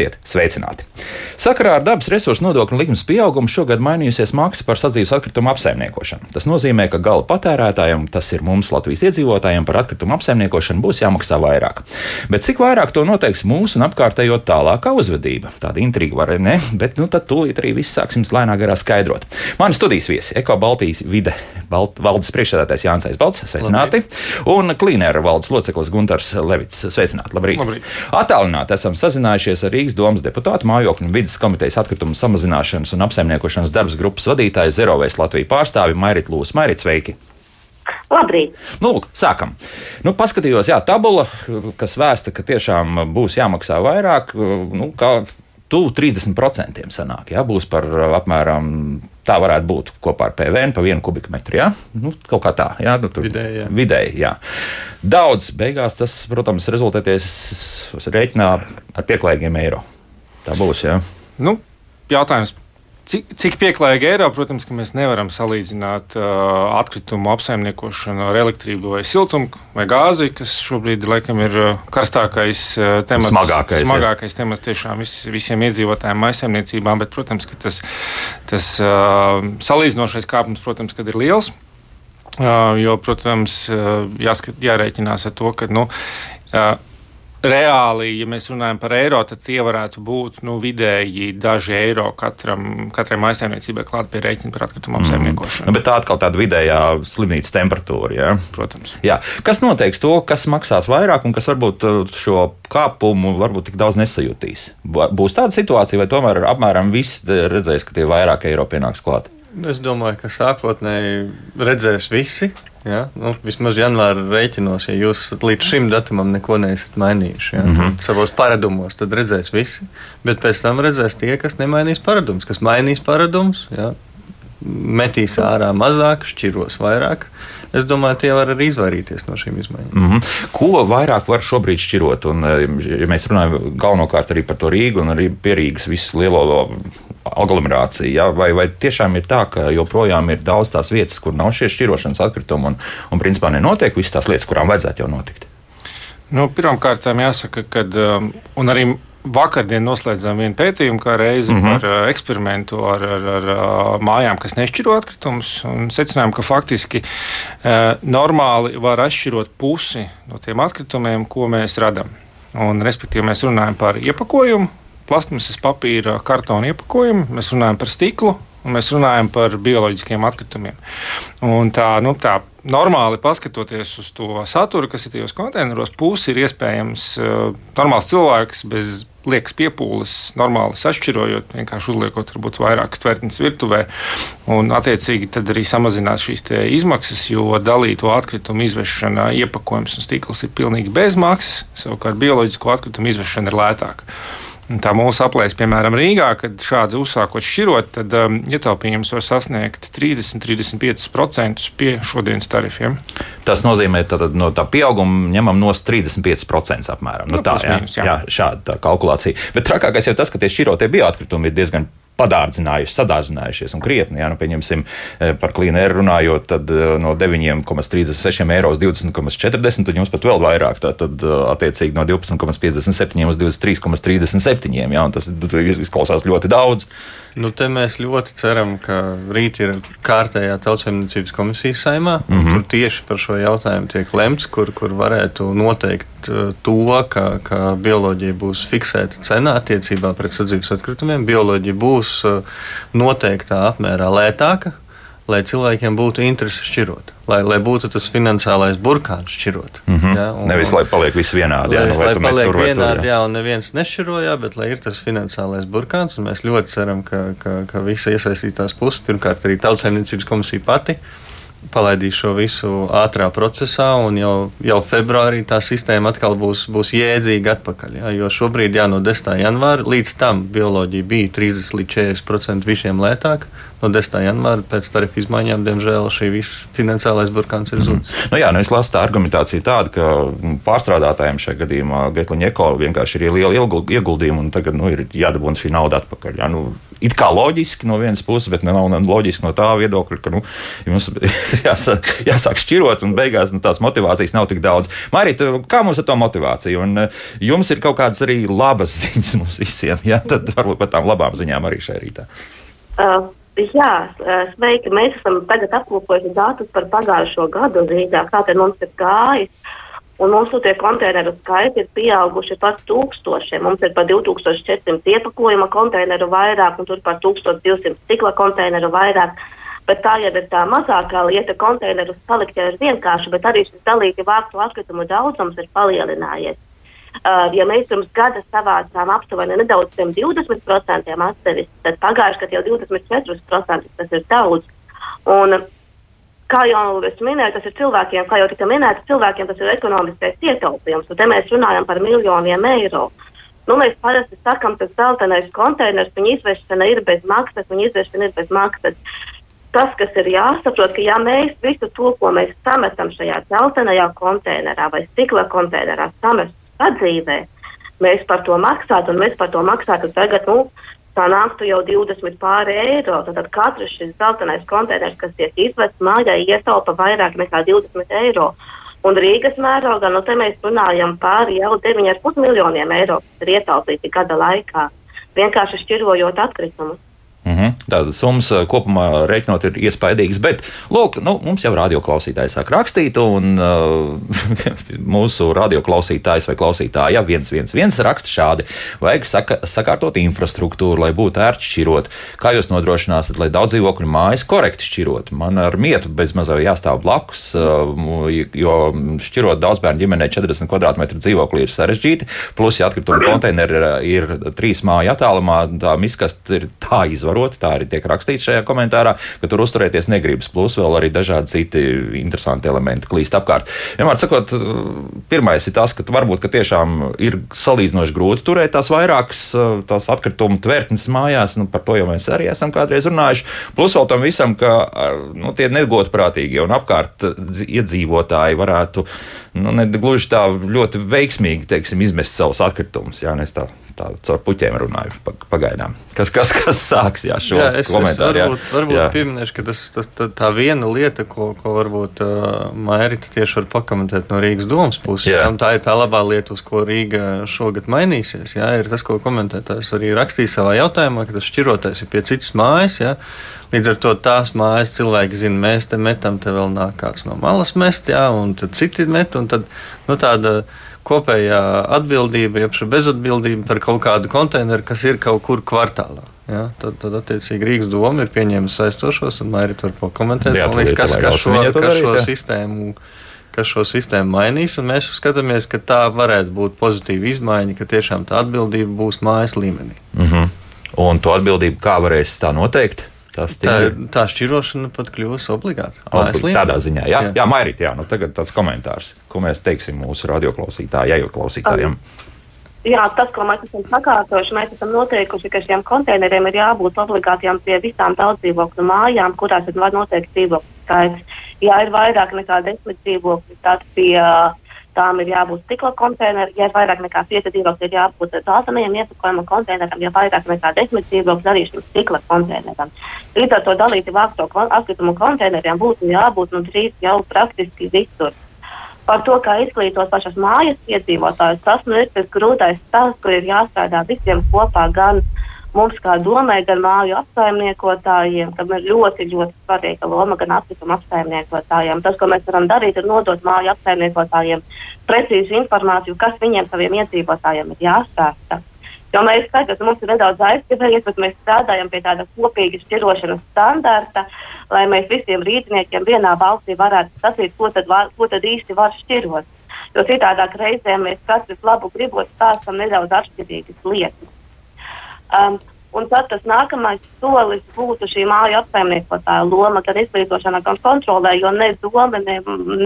Esiet sveicināti! Sakarā ar dabas resursu nodokļu likmes pieaugumu šogad mainījusies maksa par sadzīves atkritumu apsaimniekošanu. Tas nozīmē, ka gala patērētājiem, tas ir mums Latvijas iedzīvotājiem, par atkritumu apsaimniekošanu būs jāmaksā vairāk. Bet cik vairāk to noteiks mūsu un apkārtējo tālākā uzvedība? Tāda intriga var ne, bet nu tad tūlīt arī viss sāksim lēnā garā skaidrot. Mani studijas viesi - Eko Baltijas vide Balt, valdes priekšsēdētājs Jānis Aizbalts, sveicināti, Labrīt. un Klīnera valdes loceklis Guntars Levits, sveicināti. Labrīt! Labrīt. Atālināti esam sazinājušies ar Rīgas domas deputātu mājokļu un vidas komitejas atkritumu samazināšanas un apsaimniekošanas darbas grupas vadītāju Zerovēs Latviju pārstāvi Mairit Lūs. Mairit, sveiki! Labrīt! Nu, lūk, sākam. Nu, paskatījos, jā, tabula, kas vēsta, ka tiešām būs jāmaksā vairāk. Nu, kā tuvu 30% sanāk. Jā, būs par apmēram tā varētu būt kopā ar PVN pa vienu kubikmetru. Jā? Nu, kaut kā tā, jā, nu, tur vidēji. Jā. vidēji jā. Daudz beigās tas, protams, rezultēties rēķinā ar pieklājīgiem eiro. Tā būs. Jā. Nu, jautājums Cik, cik pieklājīgi eiro, protams, ka mēs nevaram salīdzināt uh, atkritumu apsaimniekošanu ar elektrību vai siltumu vai gāzi, kas šobrīd laikam ir uh, karstākais uh, temats. Smagākais, smagākais temats tiešām vis, visiem iedzīvotājiem maisaimniecībām, bet, protams, ka tas, tas uh, salīdzinošais kāpums, protams, ir liels. Uh, jo, protams, uh, jāskat, jārēķinās ar to, ka nu, uh, reāli, ja mēs runājam par eiro, tad tie varētu būt nu, vidēji daži eiro katram, katrai maisaimniecībai klāt pie rēķina par atkritumu mhm. apsaimniekošanu. Mm. Nu, bet tā atkal tāda vidējā slimnīcas temperatūra. Ja? Protams. Jā. Kas noteiks to, kas maksās vairāk un kas varbūt uh, šo kāpumu varbūt tik daudz nesajūtīs? Būs tāda situācija, vai tomēr apmēram viss redzēs, ka tie vairāk eiro pienāks klāt? Es domāju, ka sākotnēji redzēs visi. Ja? Nu, vismaz janvāra rēķinos, ja jūs līdz šim datumam neko neesat mainījuši ja? mm -hmm. savos paradumos, tad redzēs visi. Bet pēc tam redzēs tie, kas nemainīs paradumus, kas mainīs paradumus, ja? metīs ārā mazāk, šķiros vairāk. Es domāju, tie var arī izvairīties no šīm izmaiņām. Mm -hmm. Ko vairāk var šobrīd šķirot? Un, ja mēs runājam galvenokārt arī par to Rīgu un arī pie Rīgas visu lielo aglomerācija. Ja? Vai, vai tiešām ir tā, ka joprojām ir daudz tās vietas, kur nav šie šķirošanas atkritumi un, un principā nenotiek visas tās lietas, kurām vajadzētu jau notikt? Nu, Pirmkārt, jāsaka, ka um, arī Vakardien noslēdzām vienu pētījumu, kā reizi mm -hmm. par eksperimentu ar, ar, ar mājām, kas nešķiro atkritumus. Secinājām, ka faktiski uh, normāli var atšķirot pusi no tiem atkritumiem, ko mēs radām. Un, respektīvi, mēs runājam par iepakojumu, plasmasas, papīra, kartona iepakojumu, mēs runājam par stiklu un mēs runājam par bioloģiskiem atkritumiem. Un tā, nu, tā normāli paskatoties uz to saturu, kas ir tajos konteineros, pusi ir iespējams uh, normāls cilvēks bez liekas piepūles, normāli sašķirojot, vienkārši uzliekot varbūt vairākas tvertnes virtuvē. Un, attiecīgi, tad arī samazinās šīs izmaksas, jo dalīto atkritumu izvešana, iepakojums un stikls ir pilnīgi bez maksas. Savukārt bioloģisko atkritumu izvešana ir lētāka. Tā mūsu aplēs, piemēram, Rīgā, kad šādi uzsākot šķirot, tad um, ietaupījums var sasniegt 30-35% pie šodienas tarifiem. Tas nozīmē, ka no tā pieauguma ņemam no 35% apmēram. Nu, no, tā, jā, jā. jā, šāda kalkulācija. Bet trakākais jau tas, ka tie šķirotie bioatkritumi ir diezgan padārdzinājuši, sadārdzinājušies un krietni. Jā, nu, pieņemsim, e, par klīnēru runājot, tad e, no 9,36 eiro uz 20,40, tad jums pat vēl vairāk. Tad, e, attiecīgi, no 12,57 uz 23,37. Jā, tas izklausās ļoti daudz. Nu, te mēs ļoti ceram, ka rīt ir kārtējā tautsēmniecības komisijas saimā. Mm -hmm. Tur tieši par šo jautājumu tiek lemts, kur, kur varētu noteikt to, ka, ka bioloģija būs fiksēta cenā attiecībā pret sadzīves atkritumiem. Bioloģija būs uh, noteiktā apmērā lētāka lai cilvēkiem būtu interese šķirot, lai, lai būtu tas finansiālais burkāns šķirot. Mm -hmm. ja, un, Nevis lai paliek viss vienādi. Jā, nevis, lai paliek tur, vienādi, tur, jā. jā, un neviens nešķirojā, bet lai ir tas finansiālais burkāns. Mēs ļoti ceram, ka, ka, ka visi iesaistītās puses, pirmkārt arī Tautsēmniecības komisija pati, palaidīs šo visu ātrā procesā, un jau, jau februārī tā sistēma atkal būs, būs jēdzīga atpakaļ. Ja, jo šobrīd, jā, no 10. janvāra līdz tam bioloģija bija 30 līdz 40% visiem lētāk. No 10. janvāra pēc tarifu izmaiņām, diemžēl, šī visa finansiālais burkāns ir zudis. Mm. Nu jā, nu es lasu tā argumentācija tāda, ka pārstrādātājiem šajā gadījumā Getliņa eko vienkārši ir liela ieguldījuma un tagad nu, ir jādabūna šī nauda atpakaļ. Ja, nu, it kā loģiski no vienas puses, bet nav loģiski no tā viedokļa, ka nu, jums jāsāk, jāsāk šķirot, un beigās nu, tās motivācijas nav tik daudz. Marita, kā mums ar to motivāciju? Un jums ir kaut kādas arī labas ziņas mums visiem, ja? tad varbūt par tām labām ziņām arī šajā rītā. Uh. Jā, sveiki. Mēs esam tagad apkopojuši datus par pagājušo gadu Rīgā, kā tad mums ir gājis. Un mūsu tie konteineru skaiti ir pieauguši par tūkstošiem. Mums ir par 2400 iepakojuma konteineru vairāk, un tur par 1200 stikla konteineru vairāk. Bet tā jau ir tā mazākā lieta. Konteinerus palikt jau ir vienkārši, bet arī šis dalīti vāktu atkritumu daudzums ir palielinājies. Uh, ja mēs pirms gada savācām aptuveni nedaudz zem 20% atsevišķi, tad pagājuši gadu jau 24% tas ir daudz. Un, kā jau es minēju, tas ir cilvēkiem, kā jau tika minēts, cilvēkiem tas ir ekonomiskais ietaupījums. Un te mēs runājam par miljoniem eiro. Nu, mēs parasti sakām, ka zeltainais konteiners, viņa izvešana ir bez maksas, viņa izvešana ir bez maksas. Tas, kas ir jāsaprot, ka ja mēs visu to, ko mēs sametam šajā zeltainajā konteinerā vai stikla konteinerā, samestu sadzīvē, mēs par to maksātu, un mēs par to maksātu tagad, nu, tā nāktu jau 20 pāri eiro. Tad katrs šis zeltainais konteiners, kas tiek izvests mājā, ietaupa vairāk nekā 20 eiro. Un Rīgas mērogā, nu te mēs runājam par jau 9,5 miljoniem eiro, kas ir ietaupīti gada laikā, vienkārši šķirojot atkritumus. Mm -hmm. Tādas summas eh, kopumā rēķinot ir iespaidīgas, bet lūk, nu, mums jau radioklausītāji sāk rakstīt, un uh, mūsu radioklausītājs vai klausītāja 111 raksta šādi: vajag saka, sakārtot infrastruktūru, lai būtu ērti šķirot. Kā jūs nodrošināsiet, lai daudz dzīvokļu mājas korekti šķirot? Man ar mietu bez mazā jāstāv blakus, uh, jo šķirot daudz bērnu ģimenē 40 km dzīvokli ir sarežģīti, plus, ja atkritumu konteineri ir, ir trīs māju attālumā, tā miskast ir tā izvarota izvaroti. Tā arī tiek rakstīts šajā komentārā, ka tur uzturēties negribas. Plus vēl arī dažādi citi interesanti elementi klīst apkārt. Vienmēr sakot, pirmais ir tas, ka varbūt ka tiešām ir salīdzinoši grūti turēt tās vairākas tās atkritumu tvertnes mājās. Nu, par to jau mēs arī esam kādreiz runājuši. Plus vēl tam visam, ka nu, tie negodprātīgie un apkārt iedzīvotāji varētu nu, gluži tā ļoti veiksmīgi teiksim, izmest savus atkritumus. Jā, tā caur puķiem runāju pagaidām. Kas, kas, kas sāks jā, šo jā, es, komentāru? Es varbūt, jā. varbūt jā. pieminēšu, ka tas, tas, tā, tā viena lieta, ko, ko varbūt uh, Mairita tieši var pakomentēt no Rīgas domas puses, jā. Tā ir tā labā lieta, uz ko Rīga šogad mainīsies. Jā, ir tas, ko komentētājs arī rakstīja savā jautājumā, ka tas šķirotais ir pie citas mājas. Jā. Līdz ar to tās mājas cilvēki zina, mēs te metam, te vēl nāk kāds no malas mest, jā, un tad citi met. Tad, nu, tāda, kopējā atbildība, jeb bezatbildība par kaut kādu konteineru, kas ir kaut kur kvartālā. Ja, tad, tad, attiecīgi, Rīgas doma ir pieņēmusi saistošos, un Mairīt var pakomentēt, Jā, liekas, kas, kas, šo, kas šo sistēmu kas šo sistēmu mainīs. Mēs skatāmies, ka tā varētu būt pozitīva izmaiņa, ka tiešām tā atbildība būs mājas līmenī. Mm -hmm. Un to atbildību kā varēs tā noteikt? Tas tā, ir... tā šķirošana pat kļūst obligāta. Obli tādā ziņā, jā, jā. jā Mairīt, jā, nu tagad tāds komentārs, ko mēs teiksim mūsu radioklausītājiem, klausītājiem. Jā, tas, ko mēs esam sakārtojuši, mēs esam noteikuši, ka šiem konteineriem ir jābūt obligātiem pie visām daudzdzīvokļu mājām, kurās ir noteikti dzīvokļu skaits. Ja ir vairāk nekā desmit dzīvokļi, tad pie uh, tām ir jābūt stikla konteineram, ja ir vairāk nekā 5 dzīvokļi, ir jābūt dzeltenajam iepakojuma konteineram, ja vairāk nekā 10 dzīvokļi, arī šim stikla konteineram. Līdz ar to dalīti vākto atkritumu konteineriem būtu jābūt nu, drīz jau praktiski visur. Par to, kā izglītot pašas mājas iedzīvotājus, tas nu, ir tas grūtais stāsts, kur ir jāstrādā visiem kopā gan mums kā domē, gan māju apsaimniekotājiem, kam ir ļoti, ļoti svarīga loma gan atkrituma apsaimniekotājiem. Tas, ko mēs varam darīt, ir nodot māju apsaimniekotājiem precīzu informāciju, kas viņiem saviem iedzīvotājiem ir jāstāsta. Jo mēs tagad mums ir nedaudz aizskavējies, bet mēs strādājam pie tāda kopīga šķirošanas standarta, lai mēs visiem rīzniekiem vienā valstī varētu sacīt, ko tad, var, ko tad īsti var šķirot. Jo citādāk reizēm mēs katrs labu gribot stāstam nedaudz atšķirīgas lietas. Um, Un tad tas nākamais solis būtu šī māju apsaimniekotāja loma, gan izglītošana, gan kontrolē, jo ne doma, ne,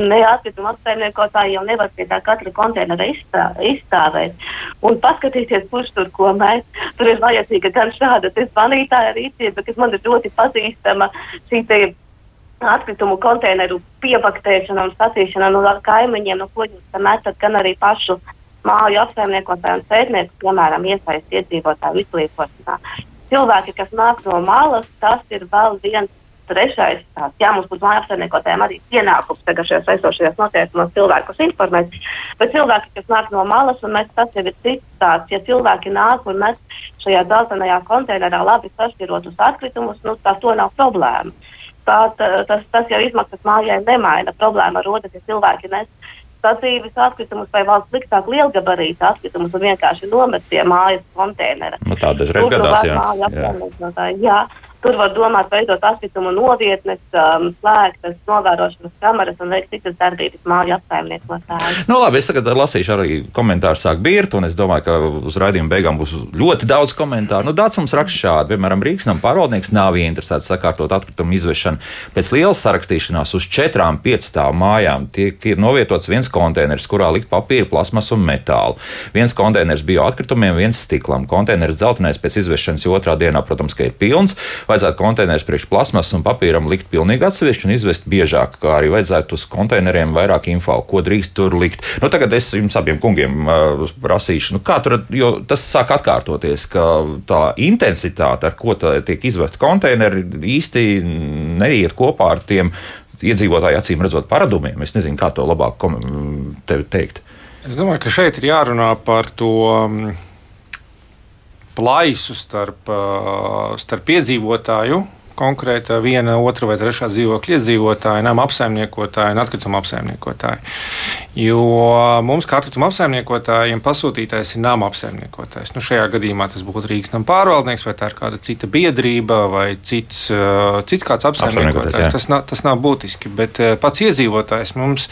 ne atkrituma apsaimniekotāji jau nevar pie tā katra konteinera izstā, izstāvēt. Un paskatīties, kurš tur ko mēs. Tur ir vajadzīga gan šāda zvanītāja rīcība, kas man ir ļoti pazīstama. Šī atkritumu konteineru piebaktēšana un sacīšana no kaimiņiem, no ko jūs metat, gan arī pašu māju apsaimniekotāju un pētnieku, piemēram, iesaist iedzīvotāju izglītošanā. Cilvēki, kas nāk no malas, tas ir vēl viens trešais, tāds, jā, mums būs mājas apsaimniekotājiem arī pienākums tagad šajos aizsošajos noteikumos cilvēkus informēt, bet cilvēki, kas nāk no malas, un mēs tas jau ir cits tāds, ja cilvēki nāk un mēs šajā dzeltenajā konteinerā labi sašķirotus atkritumus, nu, tā to nav problēma. Tā, tā, tas, tas jau izmaksas mājai nemaina. Problēma rodas, ja cilvēki nes sadzīves atkritumus vai valsts liktāk lielgabarītu atkritumus un vienkārši nomet pie mājas konteinera. Nu, tā dažreiz gadās, jā. jā. jā. Tur var domāt, veidot atkritumu novietnes, um, slēgtas, novērošanas kameras un veikt citas darbības māju apsaimniekotāji. Nu, labi, es tagad lasīšu arī komentāru sāk birt, un es domāju, ka uz raidījuma beigām būs ļoti daudz komentāru. Nu, Dācis mums raksta šādi, piemēram, Rīgas nama pārvaldnieks nav ieinteresēts sakārtot atkritumu izvešanu. Pēc lielas sarakstīšanās uz četrām piecstāvu mājām tiek novietots viens konteiners, kurā likt papīra, plasmas un metālu. Viens konteiners bio atkritumiem, viens stiklam. Konteiners dzeltenais pēc izvešanas otrā dienā, protams, ir pilns vajadzētu konteinerus priekš plasmas un papīram likt pilnīgi atsevišķi un izvest biežāk, kā arī vajadzētu uz konteineriem vairāk info, ko drīkst tur likt. Nu, tagad es jums abiem kungiem uh, prasīšu, nu, kā tur, jo tas sāk atkārtoties, ka tā intensitāte, ar ko tiek izvest konteineri, īsti neiet kopā ar tiem iedzīvotāju acīm redzot paradumiem. Es nezinu, kā to labāk teikt. Es domāju, ka šeit ir jārunā par to. Um, plaisu starp, starp iedzīvotāju konkrēta viena, otra vai trešā dzīvokļa iedzīvotāja, nama apsaimniekotāja un atkrituma apsaimniekotāja. Jo mums, kā atkrituma apsaimniekotājiem, pasūtītājs ir nama apsaimniekotājs. Nu, šajā gadījumā tas būtu Rīgas nama pārvaldnieks, vai tā ir kāda cita biedrība, vai cits, cits kāds apsaimniekotājs. Tas, nav, tas nav būtiski, bet pats iedzīvotājs mums.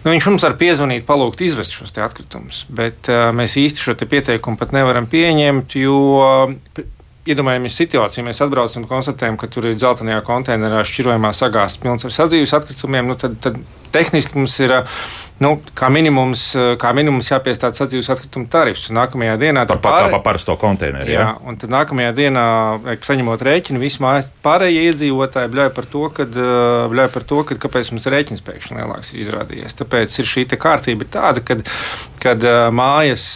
Nu, viņš mums var piezvanīt, palūgt izvest šos atkritumus, bet uh, mēs īsti šo pieteikumu pat nevaram pieņemt, jo iedomājamies situāciju, mēs atbraucam konstatējam, ka tur ir dzeltenajā konteinerā šķirojumā sagāzts pilns ar sadzīves atkritumiem, nu tad, tad tehniski mums ir. Nu, kā, minimums, kā minimums jāpiestāda sadzīves atkrituma tarifs. Nākamajā dienā par, pār... par parasto konteineru. Jā, jā, un tad nākamajā dienā, saņemot rēķinu, visi mājas pārējie iedzīvotāji bļauj par to, kad, bļauj par to kad, kāpēc mums rēķins pēkšņi lielāks ir izrādījies. Tāpēc ir šī kārtība tāda, kad, kad mājas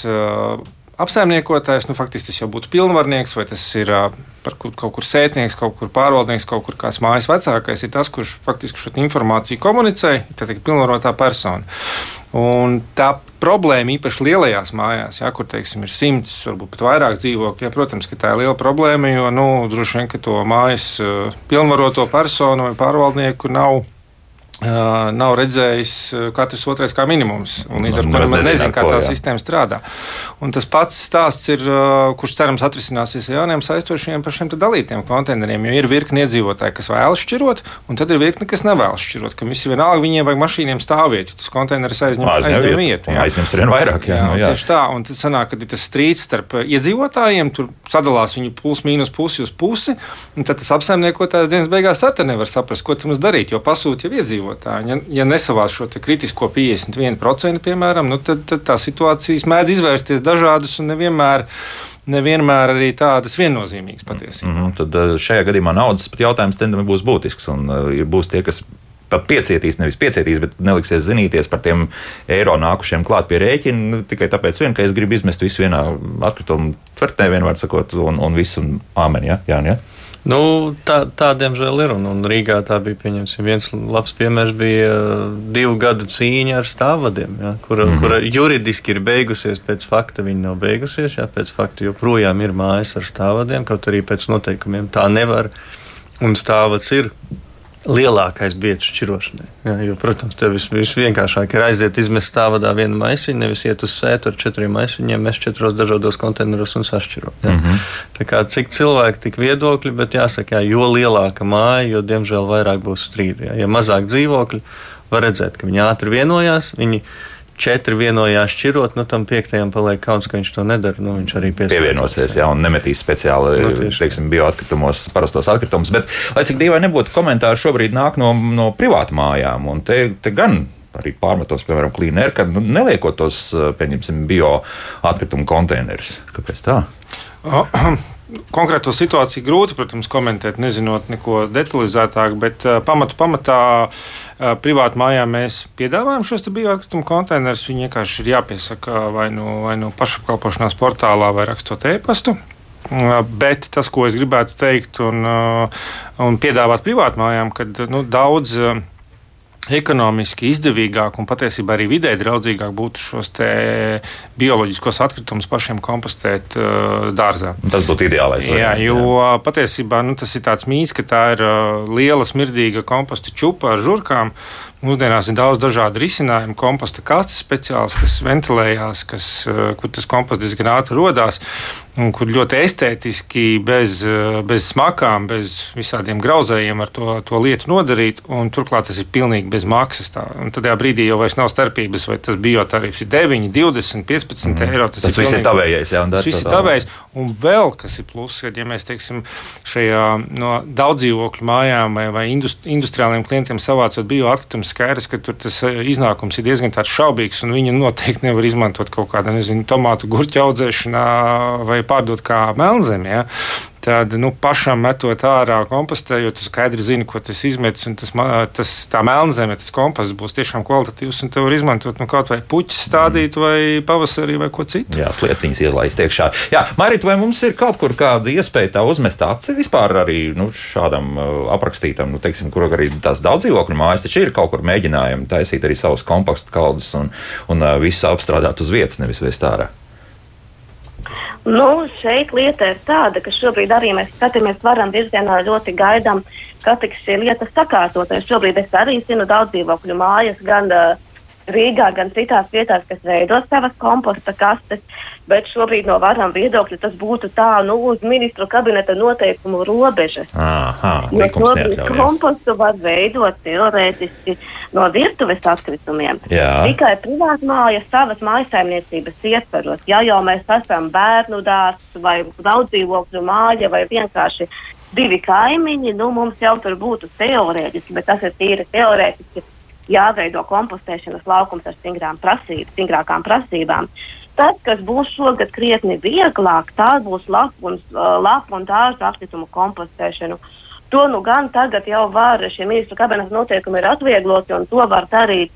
apsaimniekotājs, nu, faktiski tas jau būtu pilnvarnieks, vai tas ir par kaut kur sētnieks, kaut kur pārvaldnieks, kaut kur kāds mājas vecākais, ir tas, kurš faktiski šo informāciju komunicē, tad ir pilnvarotā persona. Un tā problēma īpaši lielajās mājās, ja, kur teiksim, ir simts, varbūt pat vairāk dzīvokļu, ja, protams, ka tā ir liela problēma, jo nu, droši vien to mājas pilnvaroto personu vai pārvaldnieku nav nav redzējis katrs otrais kā minimums. Līdz ar to nemaz nezinu, kā tā jā. sistēma strādā. Un tas pats stāsts ir, kurš cerams atrisināsies ar jauniem saistošiem par šiem dalītiem konteineriem. Jo ir virkni iedzīvotāji, kas vēlas šķirot, un tad ir virkni, kas nevēlas šķirot. Ka visi vienalga viņiem vajag mašīniem jo tas konteineris aizņem, aizņem, aizņem vietu. Aizņems vien vairāk. Jā, jā, nu, jā. Tieši tā. Un tad sanāk, ka ir tas strīds starp iedzīvotājiem, tur sadalās viņu plus mīnus pusi uz pusi, tad tas apsaimniekotājs dienas beigās arī nevar saprast, ko tam darīt, jo pasūta jau iedzīvotāji iedzīvotāji. Ja, ja nesavāc šo kritisko 51%, piemēram, nu, tad, tad tā situācijas mēdz izvērsties dažādas un nevienmēr nevienmēr arī tādas viennozīmīgas patiesībā. Mm -hmm, tad eh, šajā gadījumā naudas jautājums būs būtisks. Un uh, būs tie, kas piecietīs, nevis piecietīs, bet neliksies zinīties par tiem eiro nākušiem klāt pie rēķina. Nu, tikai tāpēc, vien, ka es gribu izmest visu vienā atkrituma tvertnē, vienmēr sakot, un, un visu āmeni. Ja? Jā, ja? Nu, tā, tā diemžēl ir. Un, un Rīgā tā bija viens labs piemērs, bija uh, divu gadu cīņa ar stāvvadiem, ja, kura, mm -hmm. kura juridiski ir beigusies pēc fakta. Viņa nav beigusies, ja pēc fakta joprojām ir mājas ar stāvvadiem, kaut arī pēc noteikumiem tā nevar. Un stāvvads ir lielākais biedrs šķirošanai. Jā, jo, protams, tev vis, visvienkāršāk ir aiziet izmest stāvadā vienu maisiņu, nevis iet uz sētu ar četriem maisiņiem, mest četros dažādos konteineros un sašķirot. Mm -hmm. Tā kā cik cilvēki, tik viedokļi, bet jāsaka, jā, jo lielāka māja, jo diemžēl vairāk būs strīdi. Jā. Ja mazāk dzīvokļi, var redzēt, ka viņi ātri vienojās. Viņi četri vienojās šķirot, nu tam piektajam paliek kauns, ka viņš to nedara. Nu, viņš arī pievienosies, jā, un nemetīs speciāli nu, teiksim, bioatkritumos, parastos atkritumus. Bet, lai cik dīvaini nebūtu, komentāri šobrīd nāk no, no privātu mājām, un te, te gan arī pārmetos, piemēram, klīneri, ka nu, neliekot tos, pieņemsim, bioatkritumu konteinerus. Kāpēc tā? Konkrēto situāciju grūti, protams, komentēt, nezinot neko detalizētāk, bet uh, pamatu pamatā uh, privātu mājā mēs piedāvājam šos bioatkritumu konteinerus. Viņi vienkārši ir jāpiesaka vai nu, vai nu pašapkalpošanās portālā, vai rakstot e-pastu. Bet tas, ko es gribētu teikt un, un piedāvāt privātmājām, kad nu, daudz ekonomiski izdevīgāk un patiesībā arī vidē draudzīgāk būtu šos bioloģiskos atkritumus pašiem kompostēt uh, dārzā. Tas būtu ideālais. Jā, variant, jo jā. patiesībā nu, tas ir tāds mīts, ka tā ir uh, liela smirdīga komposta čupa ar žurkām. Mūsdienās ir daudz dažādu risinājumu. Komposta kastes speciāls, kas ventilējās, kas, uh, kur tas komposts diezgan ātri radās un kur ļoti estētiski, bez, bez smakām, bez visādiem grauzējiem ar to, to lietu nodarīt. Turklāt tas ir pilnīgi bez maksas. Tā. Un tad brīdī jau nav starpības, vai tas biotarifs ir 9, 20, 15 mm. eiro. Tas, tas ir viss ir tavējais. Jā, tas viss ir tavējais. Un vēl kas ir pluss, kad ja mēs teiksim, šajā no daudzdzīvokļu mājām vai, vai industriāliem klientiem savācot bioatkritumus, skaidrs, ka tur tas iznākums ir diezgan šaubīgs un viņi noteikti nevar izmantot kaut kādā nezinu, tomātu gurķu audzēšanā vai pārdot kā melnzemi. Ja? Tad nu, pašam metot ārā kompostējot, tu skaidri zini, ko tas izmetis. Tas, tas, tā melnzeme, tas komposts būs tiešām kvalitatīvs un te var izmantot nu, kaut vai puķis stādīt, mm. vai pavasarī, vai ko citu. Jā, slieciņas ielaist iekšā. Jā, Marīt, vai mums ir kaut kur kāda iespēja tā uzmest aci vispār arī nu, šādam uh, aprakstītam, nu, teiksim, kur arī tās daudz dzīvokļu mājas, taču ir kaut kur mēģinājumi taisīt arī savus kompaktu kaldes un, un uh, visu apstrādāt uz vietas, nevis vēst ārā. Nu, šeit lieta ir tāda, ka šobrīd arī mēs skatāmies varam virzienā ļoti gaidām, ka tiks šī lieta sakārtota. Šobrīd es arī zinu daudz dzīvokļu mājas, gan uh, Rīgā, gan citās vietās, kas veido savas komposta kastes. Bet šobrīd no varam viedokļa tas būtu tā, nu, uz ministru kabineta noteikumu robežas. Aha, jo šobrīd kompostu var veidot teorētiski no virtuves atkritumiem. Jā. Tikai privātmāja savas mājasaimniecības ietveros. Ja jau mēs esam bērnu dārsts vai daudzdzīvokļu māja vai vienkārši divi kaimiņi, nu, mums jau tur būtu teorētiski, bet tas ir tīri teorētiski jāveido kompostēšanas laukums ar stingrām prasīb, stingrākām prasībām. Tas, kas būs šogad krietni vieglāk, tā būs lapu un, uh, lapu un dārza atkritumu kompostēšana. To nu gan tagad jau var, šie ministru kabineta noteikumi ir atviegloti, un to var darīt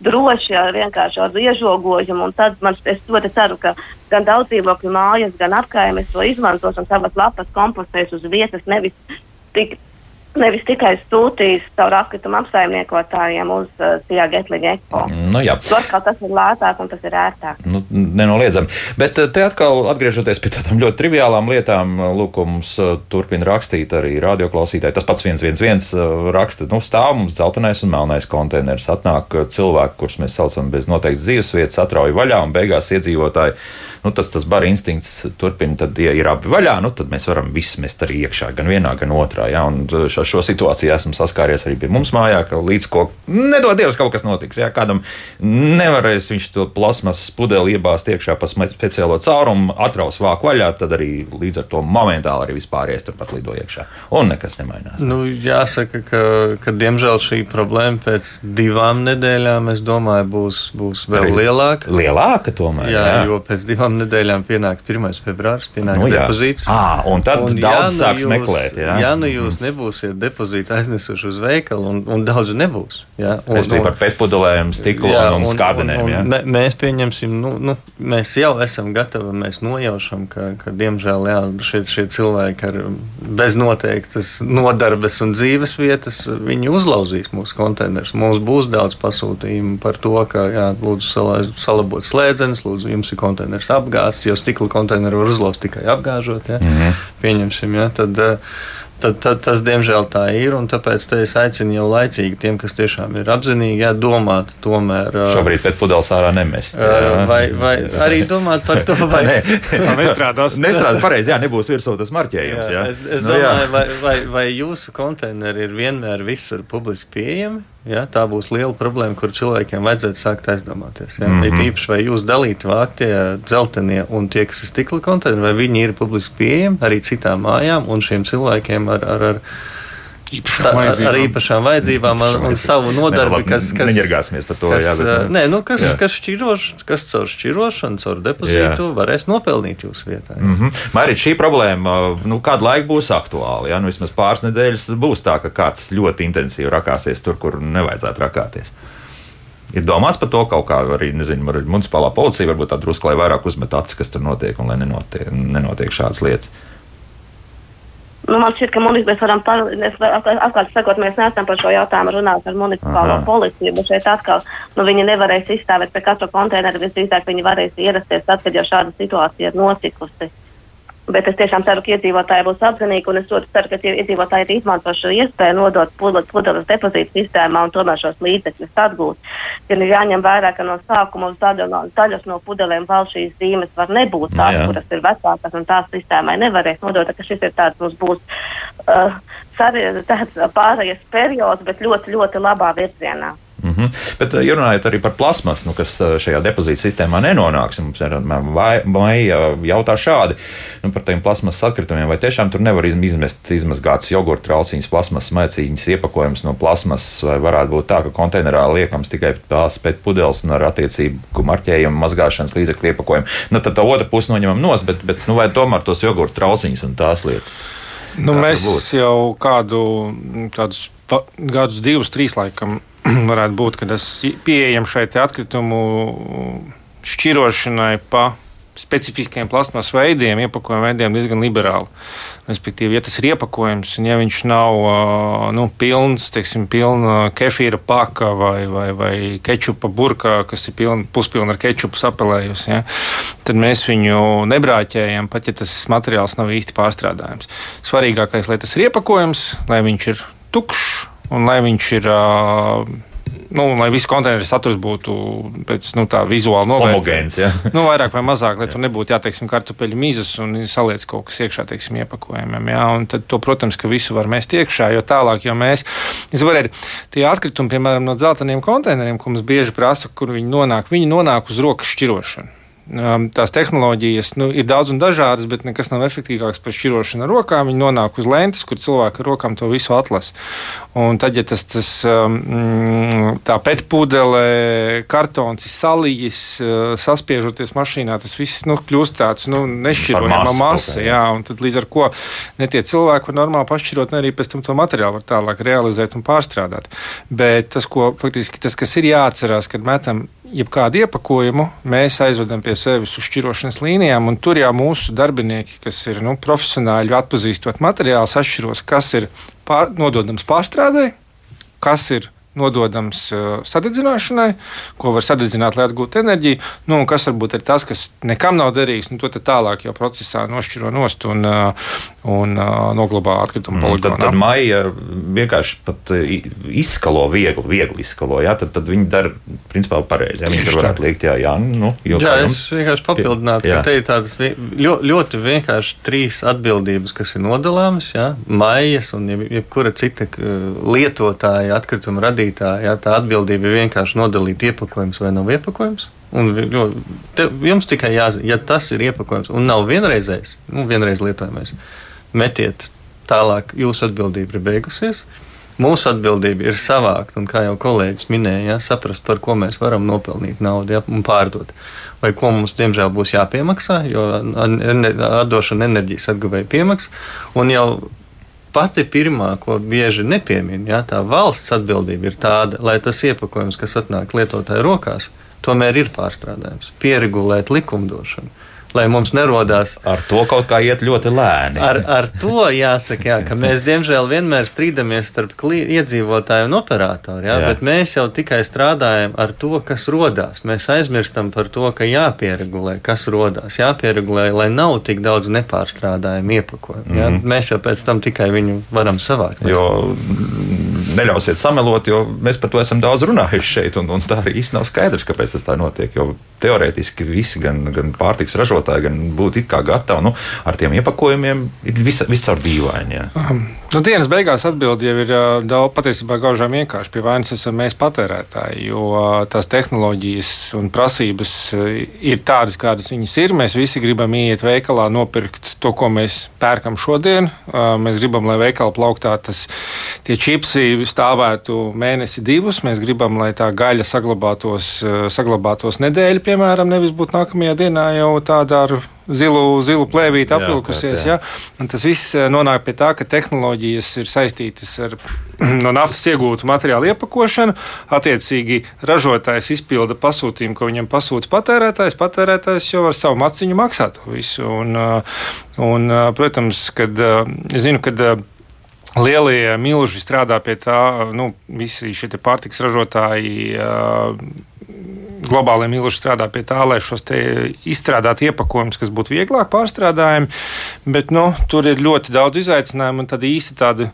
droši ar vienkārši ar iežogojumu. Tad man, es ļoti ceru, ka gan daudz dzīvokļu mājas, gan apkaimes to izmantos un savas lapas kompostēs uz vietas, nevis tik Nevis tikai sūtīs caur atkritumu apsaimniekotājiem uz uh, Sijā Getliņa Eko. Nu, jā. Turklāt tas ir lētāk un tas ir ērtāk. Nu, nenoliedzami. Bet uh, te atkal atgriežoties pie tādām ļoti triviālām lietām, uh, lūk, mums turpina rakstīt arī radioklausītāji. Tas pats viens, viens, viens raksta, nu stāv mums dzeltenais un melnais konteiners. Atnāk cilvēki, kurus mēs saucam bez noteiktas dzīvesvietas, atrauj vaļā un beigās iedzīvotāji nu, tas, tas bara instinkts turpina, tad, ja ir abi vaļā, nu, tad mēs varam visu mest arī iekšā, gan vienā, gan otrā. Ja? Un šo, šo situāciju esmu saskāries arī pie mums mājā, ka līdz ko nedod Dievs kaut kas notiks. Ja? Kādam nevarēs viņš to plasmas pudeli iebāzt iekšā pa speciālo caurumu, atraus vāku vaļā, tad arī līdz ar to momentāli arī vispārējais turpat lido iekšā. Un nekas nemainās. Nu, jāsaka, ka, ka diemžēl šī problēma pēc divām nedēļām, es domāju, būs, būs vēl arī lielāka. Lielāka tomēr. Jā, jā. jo pēc divām divām nedēļām pienāks 1. februāris, pienāks nu, depozīts. À, un tad un, daudz ja nu sāks jūs, meklēt. Jā. Ja nu jūs mm. nebūsiet depozītu aiznesuši uz veikalu, un, un daudz nebūs. Jā, un, mēs bijām par pētpudelēm, stiklu jā, un, un skādenēm. Un, un, un mēs pieņemsim, nu, nu, mēs jau esam gatavi, mēs nojaušam, ka, ka diemžēl jā, šie, šie cilvēki ar bez noteiktas nodarbes un dzīves vietas, viņi uzlauzīs mūsu konteinerus. Mums būs daudz pasūtījumu par to, ka jā, lūdzu salabot slēdzenes, lūdzu jums ir konteiners apgāzts, jo stikla konteineru var uzlauzt tikai apgāžot. Ja? Mm -hmm. Pieņemsim, ja? tad, uh, Tad, tad tas, diemžēl, tā ir. Tāpēc es aicinu jau laicīgi tiem, kas tiešām ir apzinīgi, jā, domāt, tomēr. Šobrīd pēc pudeles ārā nemest. Jā. Vai, vai arī domāt par to, vai tas nestrādās. Nestrādās pareizi, jā, nebūs virsū tas marķējums. Jā. Jā. Es, es nu, domāju, jā. vai, vai, vai jūsu konteineri ir vienmēr visur publiski pieejami? Ja, tā būs liela problēma, kur cilvēkiem vajadzētu sākt aizdomāties. Ja. Mm -hmm. Ir īpaši, vai jūs dalīt vāktie dzeltenie un tie, kas ir stikla konteineri, vai viņi ir publiski pieejami arī citām mājām un šiem cilvēkiem ar, ar, ar īpašām ar, ar īpašām vajadzībām un, un savu nodarbi, kas. kas Neņergāsimies par to. Kas, jā, bet, nē, nu, kas, jā. kas, šķiroš, kas caur šķirošanu, caur depozītu jā. varēs nopelnīt jūsu vietā. Mm -hmm. Mārīt, šī problēma nu, kādu laiku būs aktuāla. Ja? Nu, vismaz pāris nedēļas būs tā, ka kāds ļoti intensīvi rakāsies tur, kur nevajadzētu rakāties. Ir domāts par to kaut kā arī, nezinu, municipālā policija varbūt tā drusku, lai vairāk uzmet acis, kas tur notiek un lai nenotiek, nenotiek šādas lietas. Nu, man šķiet, ka munis, mēs varam atklāt sakot, mēs neesam par šo jautājumu runāt ar municipālo Aha. policiju, bet šeit atkal nu, viņi nevarēs izstāvēt pie katra konteineru, visdrīzāk viņi varēs ierasties tad, kad jau šāda situācija ir notikusi. Bet es tiešām ceru, ka iedzīvotāji būs apzinīgi, un es ļoti ceru, ka iedzīvotāji arī izmanto šo iespēju nodot pudeles depozītu sistēmā un tomēr šos līdzekļus atgūt. Gan ir jāņem vērā, ka no sākuma uz no, daļas no pudelēm vēl šīs zīmes var nebūt tās, kuras ir vecākas, un tās sistēmai nevarēs nodot, ka šis ir tāds mums būs uh, tāds pārējais periods, bet ļoti, ļoti labā virzienā. Mm -hmm. Bet, ja runājot arī par plasmasu, nu, kas šajā depozīta sistēmā nenonāks, mums maija jautā šādi nu, par tiem plasmasas atkritumiem, vai tiešām tur nevar izmest izmazgātas jogurta trauciņas, plasmasas maicīņas, iepakojums no plasmasas, vai varētu būt tā, ka konteinerā liekams tikai tās pēc pudeles un ar attiecīgu marķējumu mazgāšanas līdzekļu iepakojumu. Nu, tad tā otra puse noņemam nos, bet, bet nu, vai tomēr tos jogurta trauciņas un tās lietas? Nu, mēs jau kādu tādus gadus, divus, trīs laikam varētu būt, ka tas pieejams šai atkritumu šķirošanai pa specifiskiem plasmas veidiem, iepakojuma veidiem diezgan liberāli. Respektīvi, ja tas ir iepakojums, un ja viņš nav nu, pilns, teiksim, pilna kefīra paka vai, vai, vai kečupa burkā, kas ir pilna, puspilna ar kečupu sapelējusi, ja, tad mēs viņu nebrāķējam, pat ja tas materiāls nav īsti pārstrādājams. Svarīgākais, lai tas ir iepakojums, lai viņš ir tukšs un lai viņš ir. Nu, lai viss konteineru saturs būtu pēc nu, tā vizuāli novērtēts. Ja? nu, vairāk vai mazāk, lai tur nebūtu jāteiksim kartupeļu mizas un saliec kaut kas iekšā, teiksim, iepakojumiem. Ja? Un tad, to, protams, ka visu var mest iekšā, jo tālāk, jo mēs, es varētu, tie atkritumi, piemēram, no dzelteniem konteineriem, ko mums bieži prasa, kur viņi nonāk, viņi nonāk uz rokas šķirošanu. Tās tehnoloģijas nu, ir daudz un dažādas, bet nekas nav efektīvāks par šķirošanu ar rokām. Viņi nonāk uz lentes, kur cilvēki ar rokām to visu atlasa. Un tad, ja tas, tas um, tā pētpūdele, kartons ir salījis, saspiežoties mašīnā, tas viss nu, kļūst tāds nu, nešķirojama masa. Jā, un tad līdz ar to ne tie cilvēki var normāli pašķirot, ne arī pēc tam to materiālu var tālāk realizēt un pārstrādāt. Bet tas, ko faktiski tas, kas ir jāatcerās, kad metam jebkādu iepakojumu mēs aizvedam pie sevis uz šķirošanas līnijām, un tur jau mūsu darbinieki, kas ir nu, profesionāļi, atpazīstot materiālus, atšķiros, kas ir pār, nododams pārstrādē, kas ir nododams uh, sadedzināšanai, ko var sadedzināt, lai atgūtu enerģiju. Nu, kas varbūt ir tas, kas nekam nav derīgs, nu, to tālāk jau procesā nošķiro nost un, uh, un uh, noglabā atkritumu mm, poligonā. Tad, tad maija vienkārši pat izskalo viegli, viegli izskalo. Jā, tad, tad viņi dara principā pareizi. Ja? Viņi tur varētu liekt, jā, jā, nu, jā, es vienkārši papildinātu, ka te ir tādas ļoti, ļoti vienkārši trīs atbildības, kas ir nodalāmas. Jā? Maijas un jebkura cita lietotāja atkrituma radītāja ja, tā atbildība ir vienkārši nodalīt iepakojums vai nav iepakojums. Un, jo, te, jums tikai jāzina, ja tas ir iepakojums un nav vienreizējs, nu, vienreiz lietojamais, metiet tālāk, jūsu atbildība ir beigusies. Mūsu atbildība ir savākt, un kā jau kolēģis minēja, ja, saprast, par ko mēs varam nopelnīt naudu ja, un pārdot. Vai ko mums, diemžēl, būs jāpiemaksā, jo atdošana enerģijas atguvēja piemaksā. Un jau pati pirmā, ko bieži nepiemina, ja, tā valsts atbildība ir tāda, lai tas iepakojums, kas atnāk lietotāju rokās, tomēr ir pārstrādājums, pieregulēt likumdošanu lai mums nerodās. Ar to kaut kā iet ļoti lēni. Ar, ar to jāsaka, jā, ka mēs diemžēl vienmēr strīdamies starp iedzīvotāju un operatoru. Jā, jā. Bet mēs jau tikai strādājam ar to, kas rodās. Mēs aizmirstam par to, ka jāpieregulē, kas rodās. Jāpieregulē, lai nav tik daudz nepārstrādājumu iepakojumu. Mm -hmm. Mēs jau pēc tam tikai viņu varam savākt. Jo neļausiet samelot, jo mēs par to esam daudz runājuši šeit, un, un tā arī īsti nav skaidrs, kāpēc tas tā notiek. Jo teorētiski visi, gan, gan pārtiks ražotāji, gan būtu it kā gatavi nu, ar tiem iepakojumiem, ir visur dīvaini. Um, nu, dienas beigās atbildi jau ir uh, daudz patiesībā gaužām vienkārši. Pie vainas esam mēs patērētāji, jo uh, tās tehnoloģijas un prasības uh, ir tādas, kādas viņas ir. Mēs visi gribam iet veikalā, nopirkt to, ko mēs pērkam šodien. Mēs gribam, lai veikala plauktā tas tie čipsi stāvētu mēnesi divus. Mēs gribam, lai tā gaļa saglabātos, saglabātos nedēļu piemēram, nevis būt nākamajā dienā jau tādā ar zilu, zilu plēvīti apvilkusies. Jā, jā. Jā. Tas viss nonāk pie tā, ka tehnoloģijas ir saistītas ar no naftas iegūtu materiālu iepakošanu. Attiecīgi, ražotājs izpilda pasūtījumu, ko viņam pasūta patērētājs. Patērētājs jau ar savu maciņu maksā to visu. Un, un, protams, kad es zinu, ka Lielie milži strādā pie tā, nu, visi šie pārtiks ražotāji globālajiem ilgi strādā pie tā, lai šos izstrādātu iepakojumus, kas būtu vieglāk pārstrādājami. Bet nu, tur ir ļoti daudz izaicinājumu un tad īsti tādu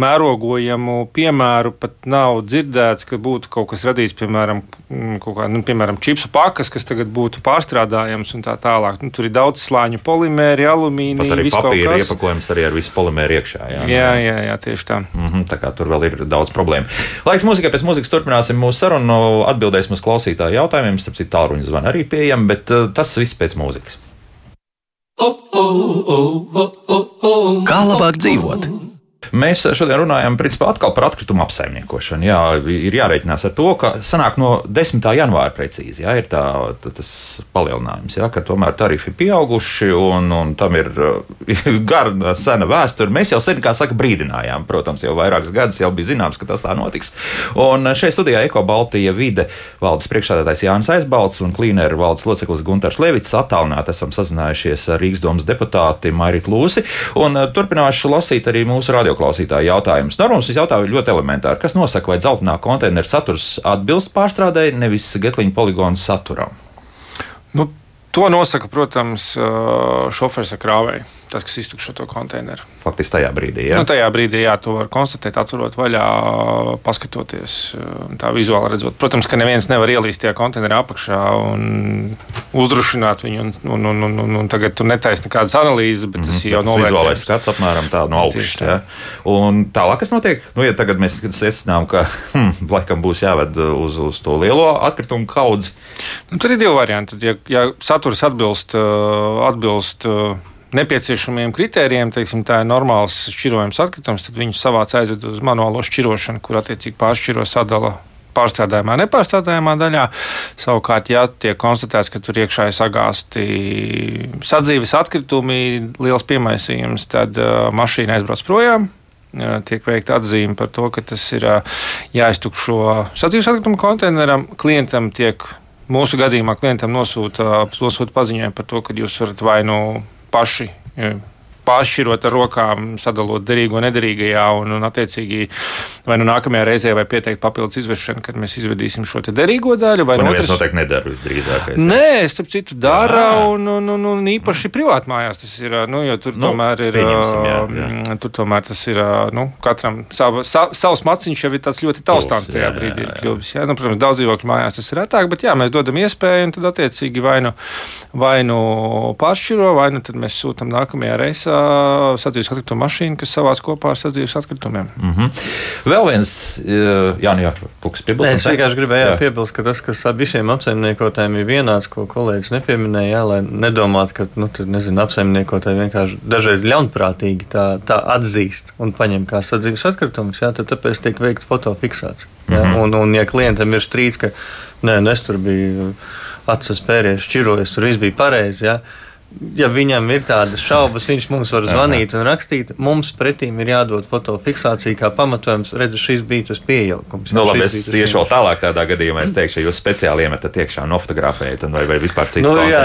mērogojamu piemēru pat nav dzirdēts, ka būtu kaut kas radīts, piemēram, mm, kā, nu, piemēram čipsu pakas, kas tagad būtu pārstrādājams un tā tālāk. Nu, tur ir daudz slāņu polimēri, alumīnija, arī papīra iepakojums arī ar visu polimēru iekšā. Jā, jā, jā, jā tieši tā. Mm -hmm, tā kā tur vēl ir daudz problēmu. Laiks mūzikai, pēc mūzikas turpināsim mūsu sarunu, atbildēsim uz klausītāju jautājumiem, starp citu tālruņa zvanu arī pieejam, bet uh, tas viss pēc mūzikas. Kā labāk dzīvot? Mēs šodien runājam principā, atkal par atkritumu apsaimniekošanu. Jā, ir jārēķinās ar to, ka sanāk no 10. janvāra precīzi jā, ir tā, tas palielinājums, jā, ka tomēr tarifi ir pieauguši un, un tam ir gara, sena vēsture. Mēs jau sen, kā saka, brīdinājām, protams, jau vairākus gadus jau bija zināms, ka tas tā notiks. Un šeit studijā Eko Baltija vide valdes priekšstādātājs Jānis Aizbalts un klīneru valdes loceklis Gunters Levits attālināti esam sazinājušies ar Rīgas domas deputāti Mairitu Lūsi un turpināšu lasīt arī mūsu radio radioklausītāja jautājums. Normāls šis jautājums ļoti elementāri. Kas nosaka, vai dzeltenā konteineru saturs atbilst pārstrādēji, nevis getliņa poligonu saturam? Nu, to nosaka, protams, šoferis ar krāvēju tas, kas iztukšo to konteineru. Faktiski tajā brīdī, jā. Nu, tajā brīdī, jā, to var konstatēt, atverot vaļā, paskatoties tā vizuāli redzot. Protams, ka neviens nevar ielīst tajā konteinerā apakšā un uzdrošināt viņu, un, un, un, un, un, un tagad tur netaisa nekādas analīzes, bet tas mm -hmm, jau novērtējums. Vizuālais skats apmēram tā no augšas. Ja? Un tālāk, kas notiek? Nu, ja tagad mēs secinām, ka, hm, laikam būs jāved uz, uz to lielo atkritumu kaudzi. Nu, tur ir divi varianti. Ja, ja saturs atbilst, atbilst nepieciešamiem kritērijiem, teiksim, tā ir normāls šķirojums atkritums, tad viņus savāc aizved uz manuālo šķirošanu, kur attiecīgi pāršķiro sadala pārstrādājumā, nepārstrādājumā daļā. Savukārt, ja tiek konstatēts, ka tur iekšā ir sagāzti sadzīves atkritumi, liels piemaisījums, tad uh, mašīna aizbrauc projām. Uh, tiek veikta atzīme par to, ka tas ir uh, jāiztukšo sadzīves atkritumu konteineram. Klientam tiek, mūsu gadījumā, klientam nosūta, nosūta paziņojumu par to, ka jūs varat vai nu paši pāršķirot ar rokām, sadalot derīgo nederīgajā, un, un attiecīgi vai nu nākamajā reizē vai pieteikt papildus izvešanu, kad mēs izvedīsim šo derīgo daļu. Vai nu, otrs... noteikti nedara visdrīzākais. Nē, starp citu, dara, un, un, un, un īpaši privāti mājās tas ir, nu, jo tur nu, tomēr ir, jā, jā. tur tomēr tas ir, nu, katram sava, sa, savs maciņš jau ir tāds ļoti taustāms tajā jā, brīdī ir kļuvis. Jā. Nu, protams, daudz dzīvokļu mājās tas ir retāk, bet jā, mēs dodam iespēju, un tad attiecīgi vai nu, vai nu pāršķiro, vai nu tad mēs sūtam nākamajā reizē sadzīves atkritumu mašīnu, kas savāc kopā ar sadzīves atkritumiem. Mm -hmm. Vēl viens, jā, nu jā, kas piebilst. Es vienkārši gribēju jā. piebilst, ka tas, kas visiem apsaimniekotājiem ir vienāds, ko kolēģis nepieminēja, jā, lai nedomātu, ka, nu, tad, nezinu, apsaimniekotāji vienkārši dažreiz ļaunprātīgi tā, tā atzīst un paņem kā sadzīves atkritumus, jā, tad tāpēc tiek veikta fotofiksācija. Mm -hmm. un, un, ja klientam ir strīds, ka, nē, nu, es tur biju acis pēries, šķirojies, tur viss bija pareizi, jā, ja viņam ir tādas šaubas, viņš mums var zvanīt un rakstīt. Mums pretīm ir jādod fotofiksācija kā pamatojums. Redzu, šis bija tas piejaukums. Nu, labi, es iešu vēl tālāk tādā gadījumā. Es teikšu, ja jūs speciāli iemetat iekšā nofotografējat vai, vai vispār citu nu, jā,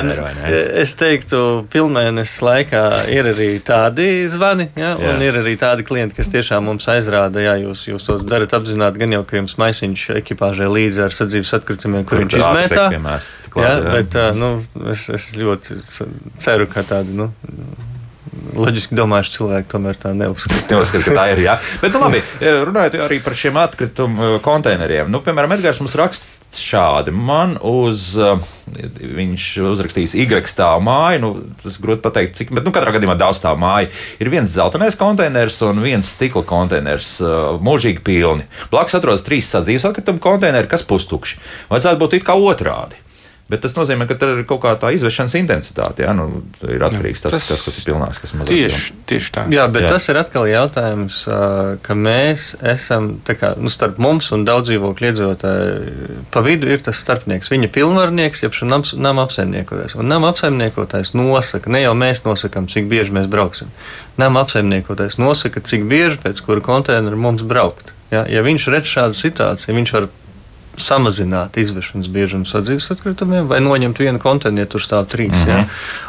es teiktu, pilnmēnesis laikā ir arī tādi zvani, jā, jā. un ir arī tādi klienti, kas tiešām mums aizrāda, jā, jūs, jūs to darat apzināti, gan jau, ka jums maisiņš ekipāžai līdzi ar sadzīves atkritumiem, kur, kur viņš izmētā. Jā, bet, nu, es, es ļoti ceru, ka tādi. Nu, Loģiski domājuši cilvēki tomēr tā neuzskata. Neuzskata, ka tā ir. Jā. Bet, nu, labi, runājot arī par šiem atkritumu uh, konteineriem. Nu, piemēram, Edgars mums raksta šādi. Man uz, uh, viņš uzrakstīs Y stāvu māju, nu, tas grūti pateikt, cik, bet, nu, katrā gadījumā daudz stāvu māju. Ir viens zeltainais konteiners un viens stikla konteiners, uh, mūžīgi pilni. Blakus atrodas trīs sadzīves atkritumu konteineri, kas pustukši. Vajadzētu būt it kā otrādi. Bet tas nozīmē, ka tur ir kaut kā tā izvešanas intensitāte. Jā, nu, ir atkarīgs no tā, kas, kas ir pilnāks, kas mazāk. Tieši, tieši tā. Jā, bet jā. tas ir atkal jautājums, ka mēs esam kā, nu, starp mums un daudz dzīvokļu iedzīvotāju. Pa vidu ir tas starpnieks. Viņa pilnvarnieks, jeb šim nama apsaimniekotājs. Un nama apsaimniekotājs nosaka, ne jau mēs nosakām, cik bieži mēs brauksim. Nama apsaimniekotājs nosaka, cik bieži pēc kura konteineru mums braukt. Ja, ja viņš redz šādu situāciju, viņš var samazināt izvešanas biežumu sadzīves atkritumiem vai noņemt vienu konteineru, ja tur stāv trīs. Mm -hmm. ja,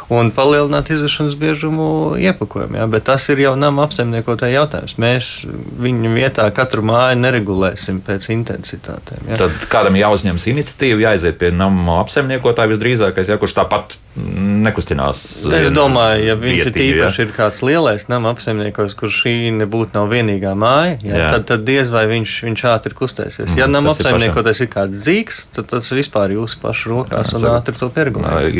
un palielināt izvešanas biežumu iepakojumu. Ja, bet tas ir jau nama apsaimniekotāja jautājums. Mēs viņu vietā katru māju neregulēsim pēc intensitātēm. Ja. Tad kādam jāuzņemas iniciatīva, jāiziet pie nama apsaimniekotāja visdrīzākais, ja, kurš tāpat nekustinās. Es domāju, ja viņš vietīgi, ir īpaši ja. ir kāds lielais nama apsaimniekojs, kurš šī nebūtu nav vienīgā māja, ja, jā. tad, tad diez vai viņš, viņš ātri kustēsies. Mm, ja nama apsaimniekotājs tas ir kāds dzīks, tad tas vispār ir jūsu pašu rokās un ātri to pieregulēt.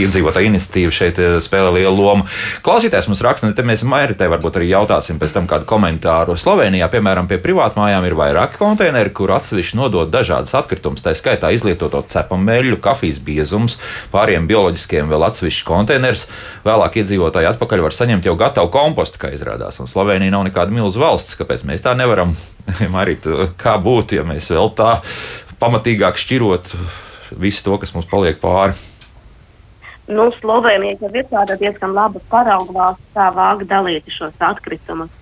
Iedzīvotāja iniciatīva šeit eh, spēlē lielu lomu. Klausītājs mums raksta, un te mēs Mairitē varbūt arī jautāsim pēc tam kādu komentāru. Slovenijā, piemēram, pie privātmājām ir vairāki konteineri, kur atsevišķi nodod dažādas atkritumus, tā skaitā izlietoto cepameļu, kafijas biezums, pāriem bioloģiskiem vēl atsevišķi konteinerus. Vēlāk iedzīvotāji atpakaļ var saņemt jau gatavu kompostu, kā izrādās. Un Slovenija nav nekāda milzu valsts, kāpēc mēs tā nevaram Marīt, kā būtu, ja mēs vēl tā pamatīgāk šķirot visu to, kas mums paliek pāri? Nu, Slovenija jau ir tāda diezgan laba parauga valsts, kā vāga dalīt šos atkritumus.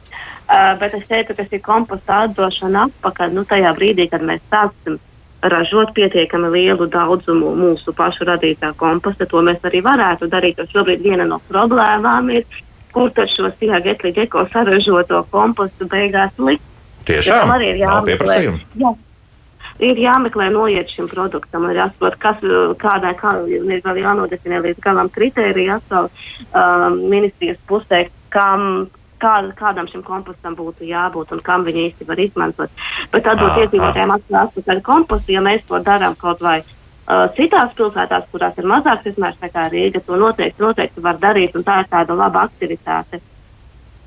Uh, bet es teicu, ka šī komposta atdošana atpakaļ, nu, tajā brīdī, kad mēs sāksim ražot pietiekami lielu daudzumu mūsu pašu radītā komposta, to mēs arī varētu darīt. Jo šobrīd viena no problēmām ir, kur tad šo sijāgetli eko saražoto kompostu beigās likt. Tiešām arī ir jāmeklē. Jā. Ir jāmeklē noiet šim produktam, ir jāsaprot, kas, kādai, kā ir vēl jānodefinē līdz galam kritērija atkal um, ministrijas pusē, kam, kā, kādam šim kompostam būtu jābūt un kam viņi īsti var izmantot. Bet atdot iedzīvotājiem atpakaļ kompostu, ja mēs to darām kaut vai uh, citās pilsētās, kurās ir mazāks izmērs nekā Rīga, to noteikti, noteikti var darīt, un tā ir tāda laba aktivitāte.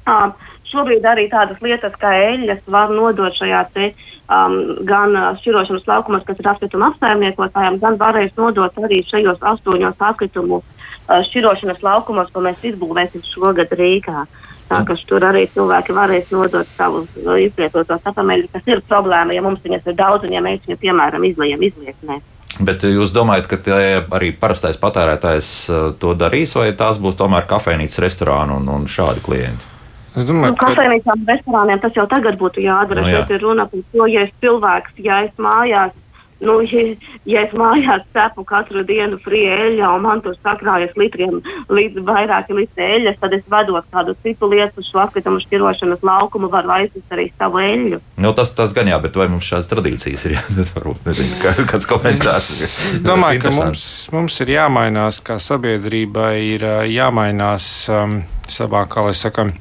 Uh, Šobrīd arī tādas lietas kā eļļas var nodot šajā te, um, gan uh, šķirošanas laukumos, kas ir atkrituma apsaimniekotājiem, gan varēs nodot arī šajos astoņos atkritumu uh, šķirošanas laukumos, ko mēs izbūvēsim šogad Rīgā. Tā ka tur arī cilvēki varēs nodot savus uh, izlietotos apameļus, kas ir problēma, ja mums viņas ir daudz un ja mēs viņu, piemēram, izliekam izlieknē. Bet jūs domājat, ka arī parastais patērētājs uh, to darīs, vai tās būs tomēr kafejnīcas, restorāni un, un šādi klienti? Es domāju, nu, ka kafejnīcām, restorāniem tas jau tagad būtu jādara. Nu, jā. Šeit ir runa par to, ja es cilvēks, ja es mājās, nu, ja, ja es mājās cepu katru dienu frieļa un man tur sakrājas litriem līdz vairāki litri eļas, tad es vedot kādu citu lietu šo atkritumu šķirošanas laukumu, varu aizvest arī savu eļu. Nu, tas, tas gan jā, bet vai mums šādas tradīcijas ir? Jā, varbūt nezinu, kā, kāds komentārs. Es, domāju, ka mums, mums ir jāmainās, kā sabiedrībai ir jāmainās um, savā, kā lai sakam,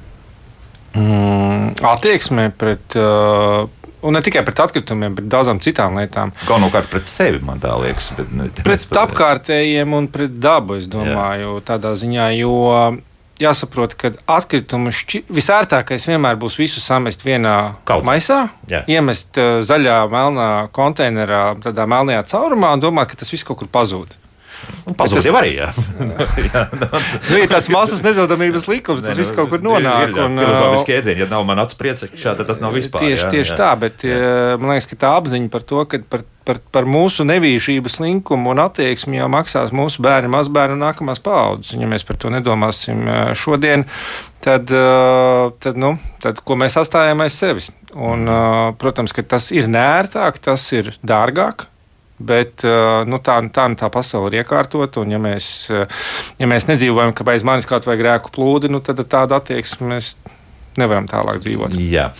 mm, attieksme pret. Uh, Un ne tikai pret atkritumiem, bet daudzām citām lietām. Galvenokārt pret sevi, man tā liekas. Bet, ne, pret apkārtējiem un pret dabu, es domāju, Jā. tādā ziņā. Jo jāsaprot, ka atkritumu šķi... visērtākais vienmēr būs visu samest vienā Kaut. maisā, Jā. iemest uh, zaļā, melnā konteinerā, tādā melnajā caurumā un domāt, ka tas viss kaut kur pazūd. Pazudis jau arī. Jā. jā, nu, ir tāds masas nezudamības likums, tas viss kaut kur nonāk. Ir, ir, un, filozofiski ēdzieni, ja nav man acis priecekšā, tad tas nav vispār. Tieši, jā, tieši jā. tā, bet jā. man liekas, ka tā apziņa par to, ka par, par, par mūsu nevīšības linkumu un attieksmi jau maksās mūsu bērni, mazbērni un nākamās paaudzes. Un ja mēs par to nedomāsim šodien, tad, tad, nu, tad ko mēs atstājam aiz sevis? Un, protams, ka tas ir nērtāk, tas ir dārgāk. Bet nu, tā, tā, tā pasaule ir iekārtota, un ja mēs, ja mēs nedzīvojam, ka bez manis kaut vai grēku plūdi, nu, tad tāda attieksme mēs nevaram tālāk dzīvot. Jā,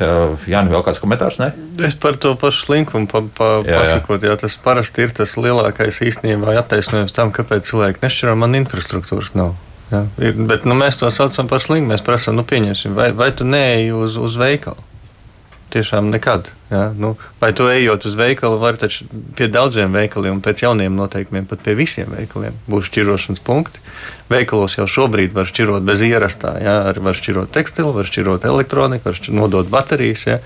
uh, Jā nu vēl kāds komentārs? Ne? Es par to pašu slinkumu pa, pa, jā, pasakot, jā, tas parasti ir tas lielākais īstenībā attaisnojums tam, kāpēc cilvēki nešķiro man infrastruktūras nav. Jā, ir, bet nu, mēs to saucam par slimu. Mēs prasām, nu, pieņemsim, vai, vai tu neej uz, uz veikalu? Tiešām nekad. Ja? Nu, vai tu ejot uz veikalu, var taču pie daudziem veikaliem, pēc jauniem noteikumiem, pat pie visiem veikaliem būs šķirošanas punkti. Veikalos jau šobrīd var šķirot bez ierastā. Ja? Arī var šķirot tekstilu, var šķirot elektroniku, var nodot baterijas. Ja?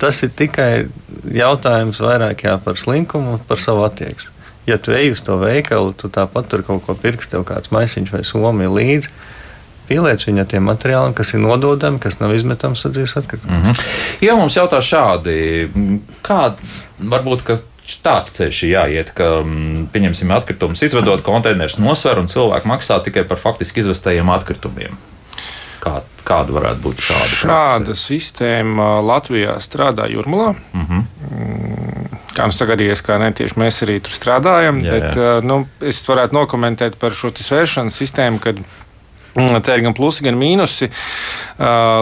Tas ir tikai jautājums vairāk jā, par slinkumu un par savu attieksmi. ja tu ej uz to veikalu, tu tāpat tur kaut ko pirksi, tev kāds maisiņš vai somi līdzi. Pieliec viņu ar tiem materiāliem, kas ir nododami, kas nav izmetami sadzīves atkritumus. Mm -hmm. Ja mums jautā šādi, kā varbūt tāds ceļš ir jāiet, ka, pieņemsim, atkritumus izvedot, konteinerus nosver un cilvēki maksā tikai par faktiski izvestajiem atkritumiem. Kā, kāda varētu būt šāda? Šāda prakse? sistēma Latvijā strādā Jurmalā. Uh mhm. -huh. Kā mums sagadījies, ka ne tieši mēs arī tur strādājam, jā, bet jā. Nu, es varētu nokomentēt par šo svēršanas sistēmu, kad mm, Te ir gan plusi, gan mīnusi.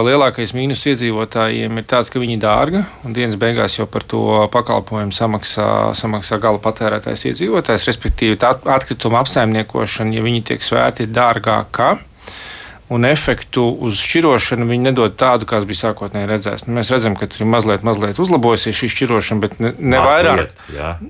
Lielākais mīnus iedzīvotājiem ir tāds, ka viņi ir dārgi, dienas beigās jau par to pakalpojumu samaksā, samaksā gala patērētājs iedzīvotājs. Respektīvi, tā atkrituma apsaimniekošana, ja viņi tiek svērti, ir dārgāka un efektu uz šķirošanu viņi nedod tādu, kāds bija sākotnēji redzēts. Nu, mēs redzam, ka tur ir mazliet, mazliet uzlabojusies šī šķirošana, bet ne, ne, vairāk,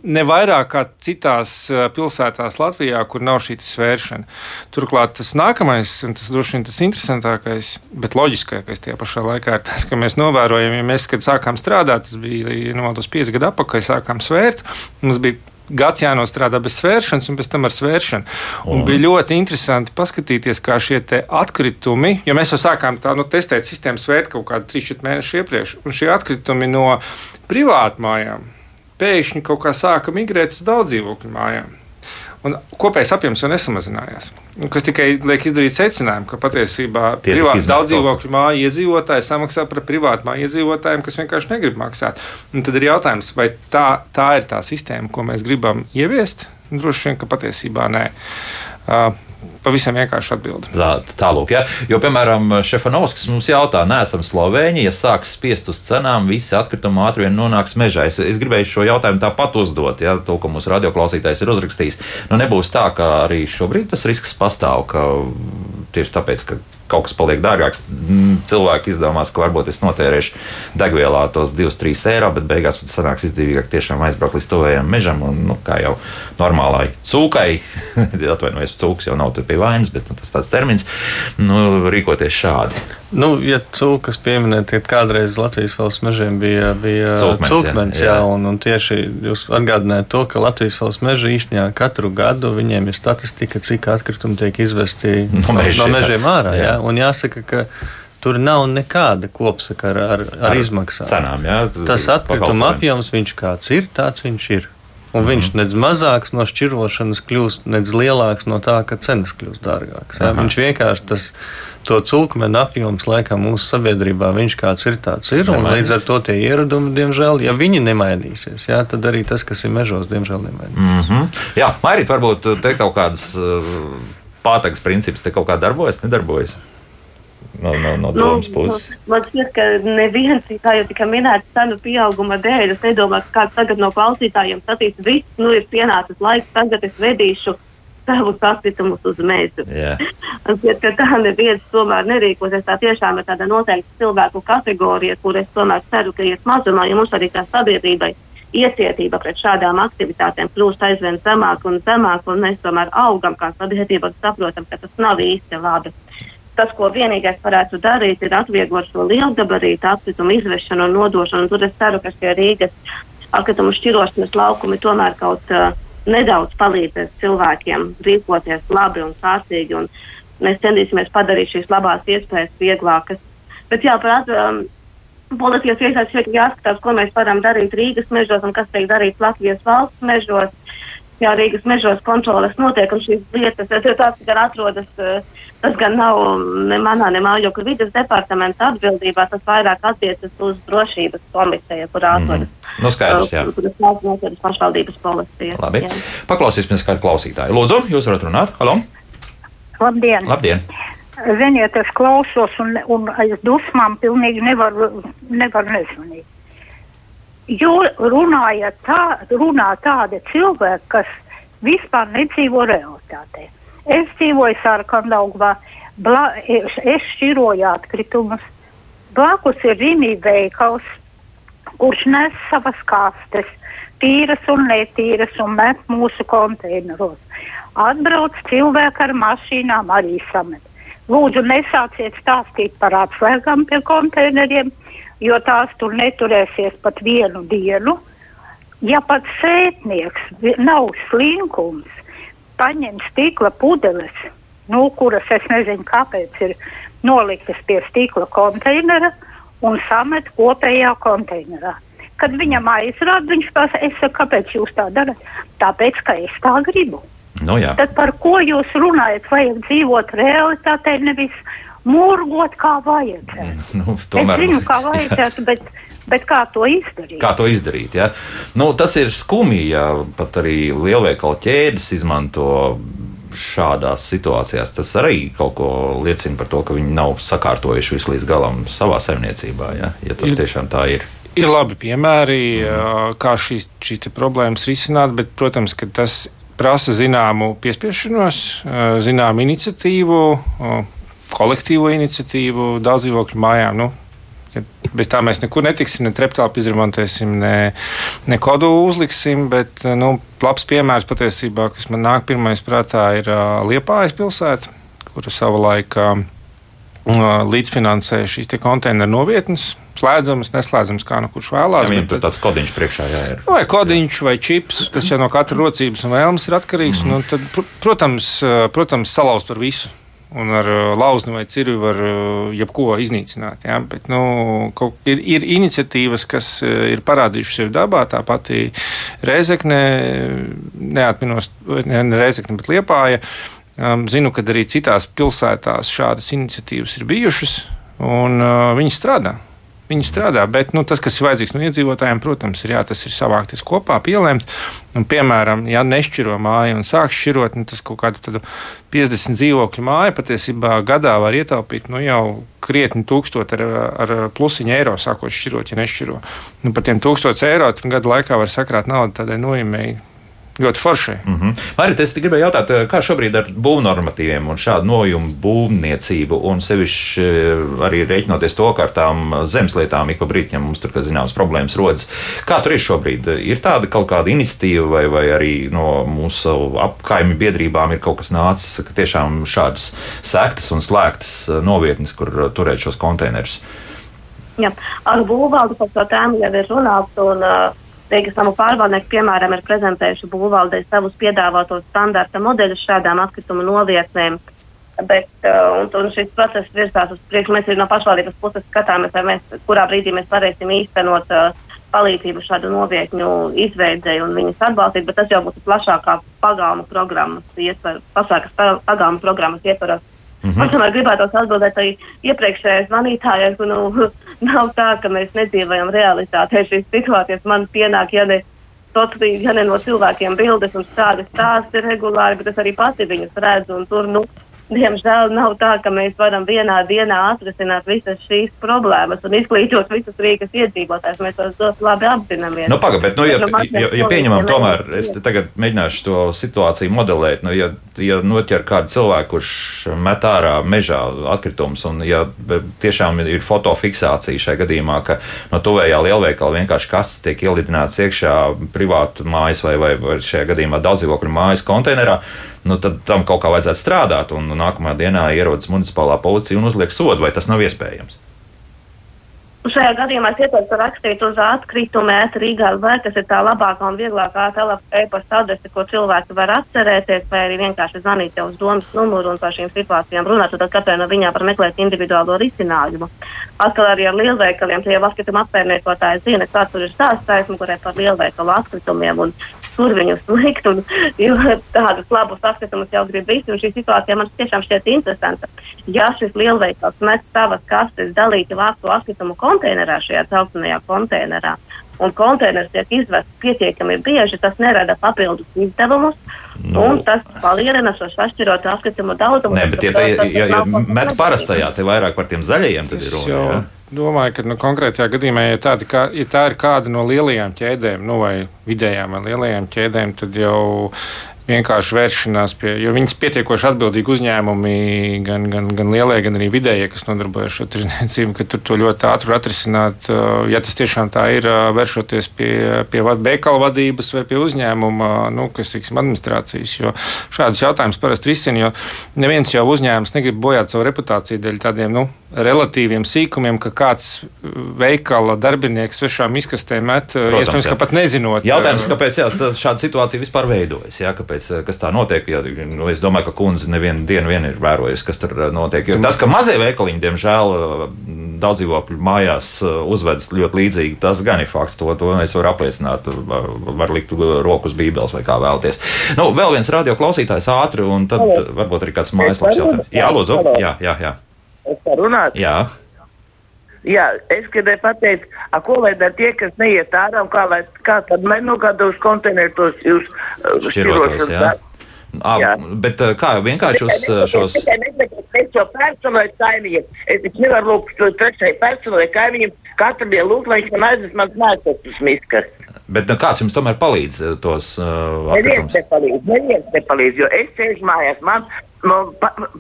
ne vairāk kā citās pilsētās Latvijā, kur nav šī svēršana. Turklāt tas nākamais, un tas droši vien tas interesantākais, bet loģiskākais tajā pašā laikā ir tas, ka mēs novērojam, ja mēs, kad sākām strādāt, tas bija no tos pieci gadu atpakaļ, sākām svērt, mums bija gads jānostrādā bez svēršanas, un pēc tam ar svēršanu. Un bija ļoti interesanti paskatīties, kā šie atkritumi, jo mēs jau sākām tā, nu, testēt sistēmu svērt kaut kādu 3-4 mēnešu iepriekš, un šie atkritumi no privātmājām pēkšņi kaut kā sāka migrēt uz daudz dzīvokļu mājām. Un kopējais apjoms jau nesamazinājās. Kas tikai liek izdarīt secinājumu, ka patiesībā privāti daudz dzīvokļu māju iedzīvotāji samaksā par privātu māju iedzīvotājiem, kas vienkārši negrib maksāt. Un tad ir jautājums, vai tā, tā ir tā sistēma, ko mēs gribam ieviest? Droši vien, ka patiesībā nē. Uh, Pavisam vienkārši atbildi. Tā, tālūk, ja? Jo, piemēram, Šefanovskis mums jautā, neesam Slovēņi, ja sāks spiest uz cenām, visi atkritumi ātri vien nonāks mežā. Es, es gribēju šo jautājumu tāpat uzdot, ja to, ko mūsu radioklausītājs ir uzrakstījis. Nu, nebūs tā, ka arī šobrīd tas risks pastāv, ka tieši tāpēc, ka kaut kas paliek dārgāks. Mm, cilvēki izdomās, ka varbūt es notērēšu degvielā tos 2-3 eiro, bet beigās tas sanāks izdevīgāk tiešām aizbraukt līdz tuvējiem mežam. Un, nu, kā jau normālai cūkai, atvainojos, cūks jau nav pie vainas, bet nu, tas tāds termins, nu, rīkoties šādi. Nu, ja cūkas pieminēt, ka kādreiz Latvijas valsts mežiem bija, bija cūkmens, cūkmens jā, jā, un, un tieši jūs atgādinājāt to, ka Latvijas valsts meža īstenībā katru gadu viņiem ir statistika, cik atkritumi tiek izvesti no, meži, no mežiem jā. ārā. Jā. Jā, un jāsaka, ka Tur nav nekāda kopsaka ar, ar, ar, izmaksām. Cenām, jā, Tas atkrituma apjoms, viņš kāds ir, tāds viņš ir. Un viņš mm. nedz mazāks no šķirošanas kļūst, nedz lielāks no tā, ka cenas kļūst dārgākas. Viņš vienkārši tas to cūkmenu apjoms laikam mūsu sabiedrībā, viņš kāds ir tāds ir. Līdz ar to tie ieradumi, diemžēl, ja viņi nemainīsies, jā, tad arī tas, kas ir mežos, diemžēl nemainīsies. Mm -hmm. Jā, Mairīt, varbūt te kaut kādas uh, pātagas princips te kaut kā darbojas, nedarbojas no, no, no nu, domas puses? Nu, man šķiet, ka neviens, kā jau tika minēts, cenu pieauguma dēļ, es nedomāju, ka kāds tagad no klausītājiem sacīs, viss, nu ir pienācis laiks, tagad es vedīšu savus atkritumus uz mežu. Yeah. Ka tā neviens tomēr nerīkosies. Tā tiešām ir tāda noteikta cilvēku kategorija, kur es tomēr ceru, ka iet mazumā, ja mums arī kā sabiedrībai iecietība pret šādām aktivitātēm kļūst aizvien zemāk un zemāk, un mēs tomēr augam kā sabiedrība un saprotam, ka tas nav īsti labi tas, ko vienīgais varētu darīt, ir atvieglot šo lielgabarītu atkritumu izvešanu un nodošanu. Un tur es ceru, ka šie Rīgas atkritumu šķirošanas laukumi tomēr kaut uh, nedaudz palīdzēs cilvēkiem rīkoties labi un kārtīgi. Un mēs centīsimies padarīt šīs labās iespējas vieglākas. Bet jā, par um, policijas iestādes šeit jāskatās, ko mēs varam darīt Rīgas mežos un kas tiek darīts Latvijas valsts mežos. Jā, Rīgas mežos kontroles notiek un šīs lietas, jo tās gan atrodas uh, Tas gan nav ne manā, ne mājokļa vidas departamenta atbildībā. Tas vairāk attiecas uz drošības komisiju, kur mhm. atrodas. Mm. Nu, skaidrs, jā. Kur atrodas pašvaldības policija. Labi. Jā. Paklausīsimies kādu klausītāju. Lūdzu, jūs varat runāt? Halo! Labdien! Labdien. Ziniet, es klausos un, un aiz dusmām pilnīgi nevaru, nevaru nezvanīt. Jūs runājat tā, runā tādi cilvēki, kas vispār nedzīvo realitātē. Es dzīvoju Sārkandaugvā, es, es šķiroju atkritumus. Blakus ir Rīmī veikals, kurš nes savas kastes, tīras un netīras, un met mūsu konteineros. Atbrauc cilvēki ar mašīnām arī samet. Lūdzu, nesāciet stāstīt par atslēgām pie konteineriem, jo tās tur neturēsies pat vienu dienu. ja pat sētnieks nav slinkums, paņem stikla pudeles, nu, kuras es nezinu, kāpēc ir noliktas pie stikla konteinera un samet kopējā konteinerā. Kad viņam aizrāda, viņš saku, kāpēc jūs tā darat? Tāpēc, ka es tā gribu. Nu, jā. Tad par ko jūs runājat? Vajag dzīvot realitātē, nevis murgot kā vajadzētu. Nu, Es tomēr, zinu, kā vajadzētu, bet, bet kā to izdarīt? Kā to izdarīt? Ja? Nu, tas ir skumji, ja pat arī lielveikalu ķēdes izmanto šādās situācijās. Tas arī kaut ko liecina par to, ka viņi nav sakārtojuši visu līdz galam savā saimniecībā. Ja, ja tas Ir- tiešām tā ir. Ir labi piemēri, ā, kā šīs, šīs te problēmas risināt, bet, protams, ka tas prasa zināmu piespiešanos, ā, zināmu iniciatīvu, ā, kolektīvo iniciatīvu, daudz dzīvokļu mājām. Nu, ja bez tā mēs nekur netiksim, ne treptālu izremontēsim, ne, ne kodu uzliksim. Bet nu, labs piemērs patiesībā, kas man nāk pirmais prātā, ir ā, Liepājas pilsēta, kura savulaik ā, ā, līdzfinansēja šīs te konteineru novietnes. Slēdzamas, neslēdzamas, kā nu kurš vēlās. Viņam tur tāds kodiņš priekšā jā, ir. Vai kodiņš, vai čips, tas jau no katra rocības un vēlmes ir atkarīgs. Mm. Nu, tad, pr protams, ā, protams, salauzt var visu. Un ar ā, lauzni vai cirvi var jebko iznīcināt. Ja? Bet, nu, ir, ir iniciatīvas, kas ir parādījušas sevi dabā. Tā pati Reizekne, neatminos, ne, ne Reizekne, bet Liepāja. Um, zinu, ka arī citās pilsētās šādas iniciatīvas ir bijušas, un uh, viņi strādā. Viņi strādā, bet nu, tas, kas ir vajadzīgs no iedzīvotājiem, protams, ir, jā, tas ir savākties kopā, pielēmt. Un, piemēram, ja nešķiro māju un sāk šķirot, nu, tas kaut kādu tādu 50 dzīvokļu māju patiesībā gadā var ietaupīt nu, jau krietni tūkstoši ar, ar plusiņu eiro, sākot šķirot, ja nešķiro. Nu, par tiem tūkstošiem eiro gadu laikā var sakrāt naudu tādai noimēji. Ļoti forši. Mm -hmm. Marita, es gribēju jautāt, kā šobrīd ar būvnormatīviem un šādu nojumu būvniecību, un sevišķi eh, arī rēķinoties to, ka ar tām zemeslietām ik pa brīdim mums tur, kā zināms, problēmas rodas. Kā tur ir šobrīd? Ir tāda kaut kāda iniciatīva, vai, vai arī no mūsu apkaimju biedrībām ir kaut kas nācis, ka tiešām šādas sektas un slēgtas eh, novietnes, kur turēt šos konteinerus? Jā, ar būvvaldi par to tēmu jau ir runāts. Un, uh, Rīgas nama pārvaldnieki, piemēram, ir prezentējuši būvvaldei savus piedāvātos standarta modeļus šādām atkritumu novietnēm. Bet, uh, un, un šis process virzās uz priekšu. Mēs no pašvaldības puses skatāmies, mēs, kurā brīdī mēs varēsim īstenot uh, palīdzību šādu novietņu izveidēji un viņus atbalstīt, bet tas jau būtu plašākā pagalma programmas ietvaros, plašākas pa- pagalma programmas ietvaros. Mm -hmm. Man tomēr gribētu atbildēt arī iepriekšējai zvanītājai, ka nu, nav tā, ka mēs nedzīvojam realitātē šīs situācijas. Man pienāk, ja ne, tot, ja ne no cilvēkiem bildes un tādas stāsti regulāri, bet es arī pati viņus redzu. Un tur, nu, diemžēl nav tā, ka mēs varam vienā dienā atrisināt visas šīs problēmas un izglītot visus Rīgas iedzīvotājus. Mēs tos ļoti labi apzināmies. Nu, Pagaid, bet, nu, ja, Nu, ja, ja tas pieņemam, tomēr ja es tagad mēģināšu to situāciju modelēt. Nu, ja, ja noķer kādu cilvēku, kurš met ārā mežā atkritumus, un ja tiešām ir fotofiksācija šajā gadījumā, ka no tuvējā lielveikala vienkārši kastes tiek ielidināts iekšā privātu mājas vai, vai, vai šajā gadījumā daudzdzīvokļu mājas konteinerā, nu, tad tam kaut kā vajadzētu strādāt. Un nākamā dienā ierodas municipālā policija un uzliek sodu, vai tas nav iespējams. Šajā gadījumā es ieteiktu rakstīt uz atkritumu ēta Rīgā LV, kas ir tā labākā un vieglākā e-pasta adrese, ko cilvēki var atcerēties, vai arī vienkārši zvanīt jau uz domas numuru un par šīm situācijām runāt, un tad katrai no viņām var meklēt individuālo risinājumu. Atkal arī ar lielveikaliem, tie jau atkrituma apsaimniekotāji zina, kāds tur ir stāsts, kurai par lielveikalu atkritumiem un kur viņus likt. Un, jo tādus labus apskatumus jau grib visi. un Šī situācija man tiešām šķiet interesanta. Ja šis lielveikals met savas kastes dalīti vāktu atkritumu konteinerā, šajā celtnējā konteinerā, un konteiners tiek izvests pietiekami bieži, tas nerada papildus izdevumus. Nu. Un tas palielina šo sašķirotu atkritumu daudzumu. Nē, bet ja, te, ja, ja met parastajā, te vairāk par tiem zaļajiem, tad ir runa. Domāju, ka nu, konkrētajā gadījumā, ja, tāda, kā, ja tā ir kāda no lielajām ķēdēm, nu, vai vidējām vai lielajām ķēdēm, tad jau vienkārši vēršanās pie, jo viņas pietiekoši atbildīgi uzņēmumi, gan, gan, gan lielie, gan arī vidējie, kas nodarbojas ar šo tirdzniecību, ka tur to ļoti ātri atrisināt. uh, Ja tas tiešām tā ir, uh, vēršoties pie, pie veikala vadības vai pie uzņēmuma, nu, kas ir administrācijas. Jo šādus jautājumus parasti risina, jo neviens jau uzņēmums negrib bojāt savu reputāciju dēļ tādiem nu, relatīviem sīkumiem, ka kāds veikala darbinieks svešām izkastēm met, Protams, iespējams, jā. ka pat nezinot. Jautājums, kāpēc jā, šāda situācija vispār veidojas? Jā, kāpēc, kas tā notiek? Jā, nu, es domāju, ka kundze nevienu dienu vien ir vērojusi, kas tur notiek. Jo tas, ka mazie veikaliņi, diemžēl, daudz dzīvokļu mājās uzvedas ļoti līdzīgi, tas gan ir fakts. To, to es varu apliecināt. Var likt roku uz bībeles vai kā vēlties. Nu, vēl viens radio klausītājs ātri, un tad varbūt arī kāds mājaslaps jautājums. Jā, lūdzu. Jā, jā, jā. Es varu runāt? Jā. Jā, es gribēju pateikt, a, ko lai dara tie, kas neiet ārā, un kā, lai, kā tad, lai, nu, kā tos kontenerus jūs uh, šķirotos, jā. À, jā. Bet kā vienkārši uz šos. Es jau personai kaimiņiem, es nevaru lūgt trešai personai kaimiņiem katru dienu lūgt, lai viņš man aiznes mans mājastas miskas. Bet nu, kāds jums tomēr palīdz tos uh, neviens nepalīdz, neviens nepalīdz, jo es sēžu mājās, man no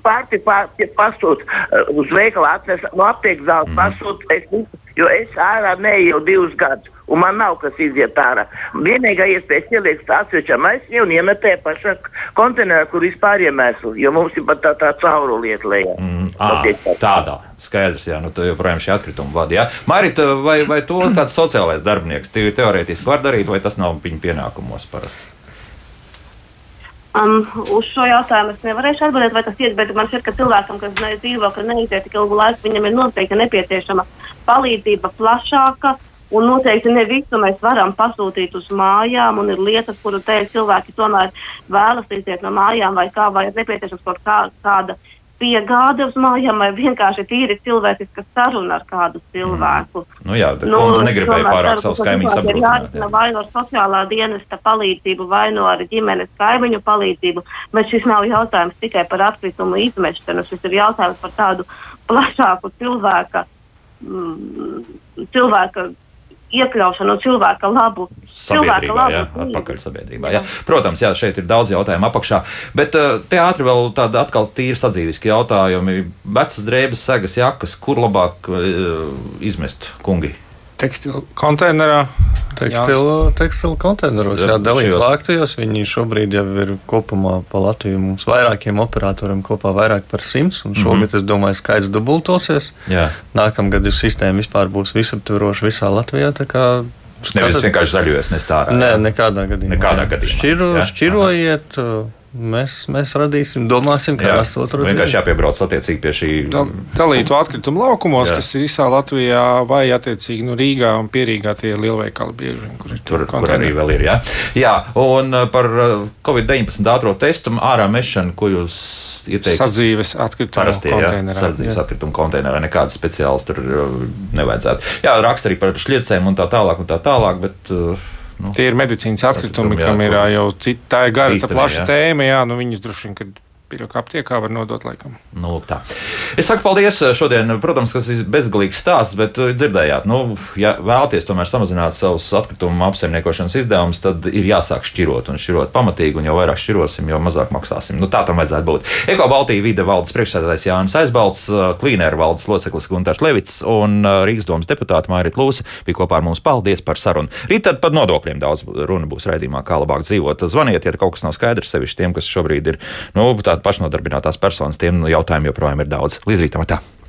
pārtika pār, pasūta uh, uz veikalu atnes, no aptiekas zāles mm. pasūta, es, jo es ārā neeju jau divus gadus. Un man nav kas iziet ārā. Vienīgā iespēja ielikt atsevišķā maisiņā un iemetē pašā konteinerā, kur vispār iemeslu, jo mums ir pat tā, tā caurulīte lejā. Mm, à, tādā, skaidrs, jā, nu joprojām šī atkrituma vada. Jā. Marita, vai, vai to kāds sociālais darbinieks teorētiski var darīt, vai tas nav viņa pienākumos parasti? Um, uz šo jautājumu es nevarēšu atbildēt, vai tas ir, bet man šķiet, ka cilvēkam, kas ne, dzīvo, ka neiziet tik ilgu laiku, viņam ir noteikti nepieciešama palīdzība plašāka. Un noteikti ne visu mēs varam pasūtīt uz mājām, un ir lietas, kuru dēļ cilvēki tomēr vēlas iziet no mājām, vai kā, vai ir nepieciešams kaut kā, kāda piegāde uz mājām, vai vienkārši tīri cilvēciska saruna ar kādu cilvēku. Mm. Nu jā, bet nu, kundze negribēja pārāk savus kaimiņus apgrūtināt. Jā, vai no sociālā dienesta palīdzību, vai no ar ģimenes kaimiņu palīdzību, bet šis nav jautājums tikai par atkritumu izmešanu, šis ir jautājums par tādu plašāku cilvēka, mm, cilvēka iekļaušanu un cilvēka labu. Sabiedrībā, cilvēka labu jā, atpakaļ sabiedrībā. Jā. Protams, jā, šeit ir daudz jautājumu apakšā, bet uh, te ātri vēl tāda atkal tīri sadzīviski jautājumi. Vecas drēbes, segas, jakas, kur labāk uh, izmest kungi? tekstilu konteinerā. Tekstilu, konteineros, jā, dalīt vāktajos. Viņi šobrīd jau ir kopumā pa Latviju mums vairākiem operatoriem kopā vairāk par simts, un šogad, mm -hmm. es domāju, skaits dubultosies. Jā. Nākamgad sistēma vispār būs visaptveroša visā Latvijā. Nevis vienkārši zaļojas, nes tā. Nē, nekādā gadījumā. Nekādā gadījumā. Šķiro, šķirojiet. Aha Mēs, mēs radīsim, domāsim, kā rast otru ceļu. Vienkārši jāpiebrauc attiecīgi pie šī dalītu atkritumu laukumos, jā. kas ir visā Latvijā, vai attiecīgi nu, Rīgā un Pierīgā tie lielveikali bieži. Kur, tur, kur arī vēl ir. Jā, jā un uh, par uh, Covid-19 ātrā testu ārā mešanu, ko jūs ieteikt? Sadzīves atkritumu Parastie, konteinerā. Jā, sadzīves jā. atkritumu konteinerā. Nekādas speciālas tur uh, nevajadzētu. Jā, raksta arī par šļiecēm un tā tālāk un tā tālāk, bet uh, Nu, Tie ir medicīnas atkritumi, kam ir jau cita, tā ir gara, tā plaša jā. tēma. Jā, nu, viņus droši vien, Pirmā aptiekā var nodot laikam. Nu, tā. es saku paldies šodien. Protams, tas ir bezgalīgs stāsts, bet dzirdējāt, nu, ja vēlaties tomēr samazināt savus atkritumu apsaimniekošanas izdevumus, tad ir jāsāk šķirot un šķirot pamatīgi, un jo vairāk šķirosim, jo mazāk maksāsim. Nu, tā tam vajadzētu būt. Eko Baltija vide valdes priekšsēdētājs Jānis Aizbalts, Klīnēra valdes loceklis Gunārs Levits un Rīgas domas deputāta Mārita Lūsa bija kopā ar mums. Paldies par sarunu. Rīt tad par nodokļiem daudz runa būs raidījumā, kā labāk dzīvot. Zvaniet, ja kaut kas nav skaidrs, sevišķi tiem, kas šobrīd ir nu, tā pašnodarbinātās personas, tiem jautājumiem joprojām ir daudz. Līdz rītam! Tā.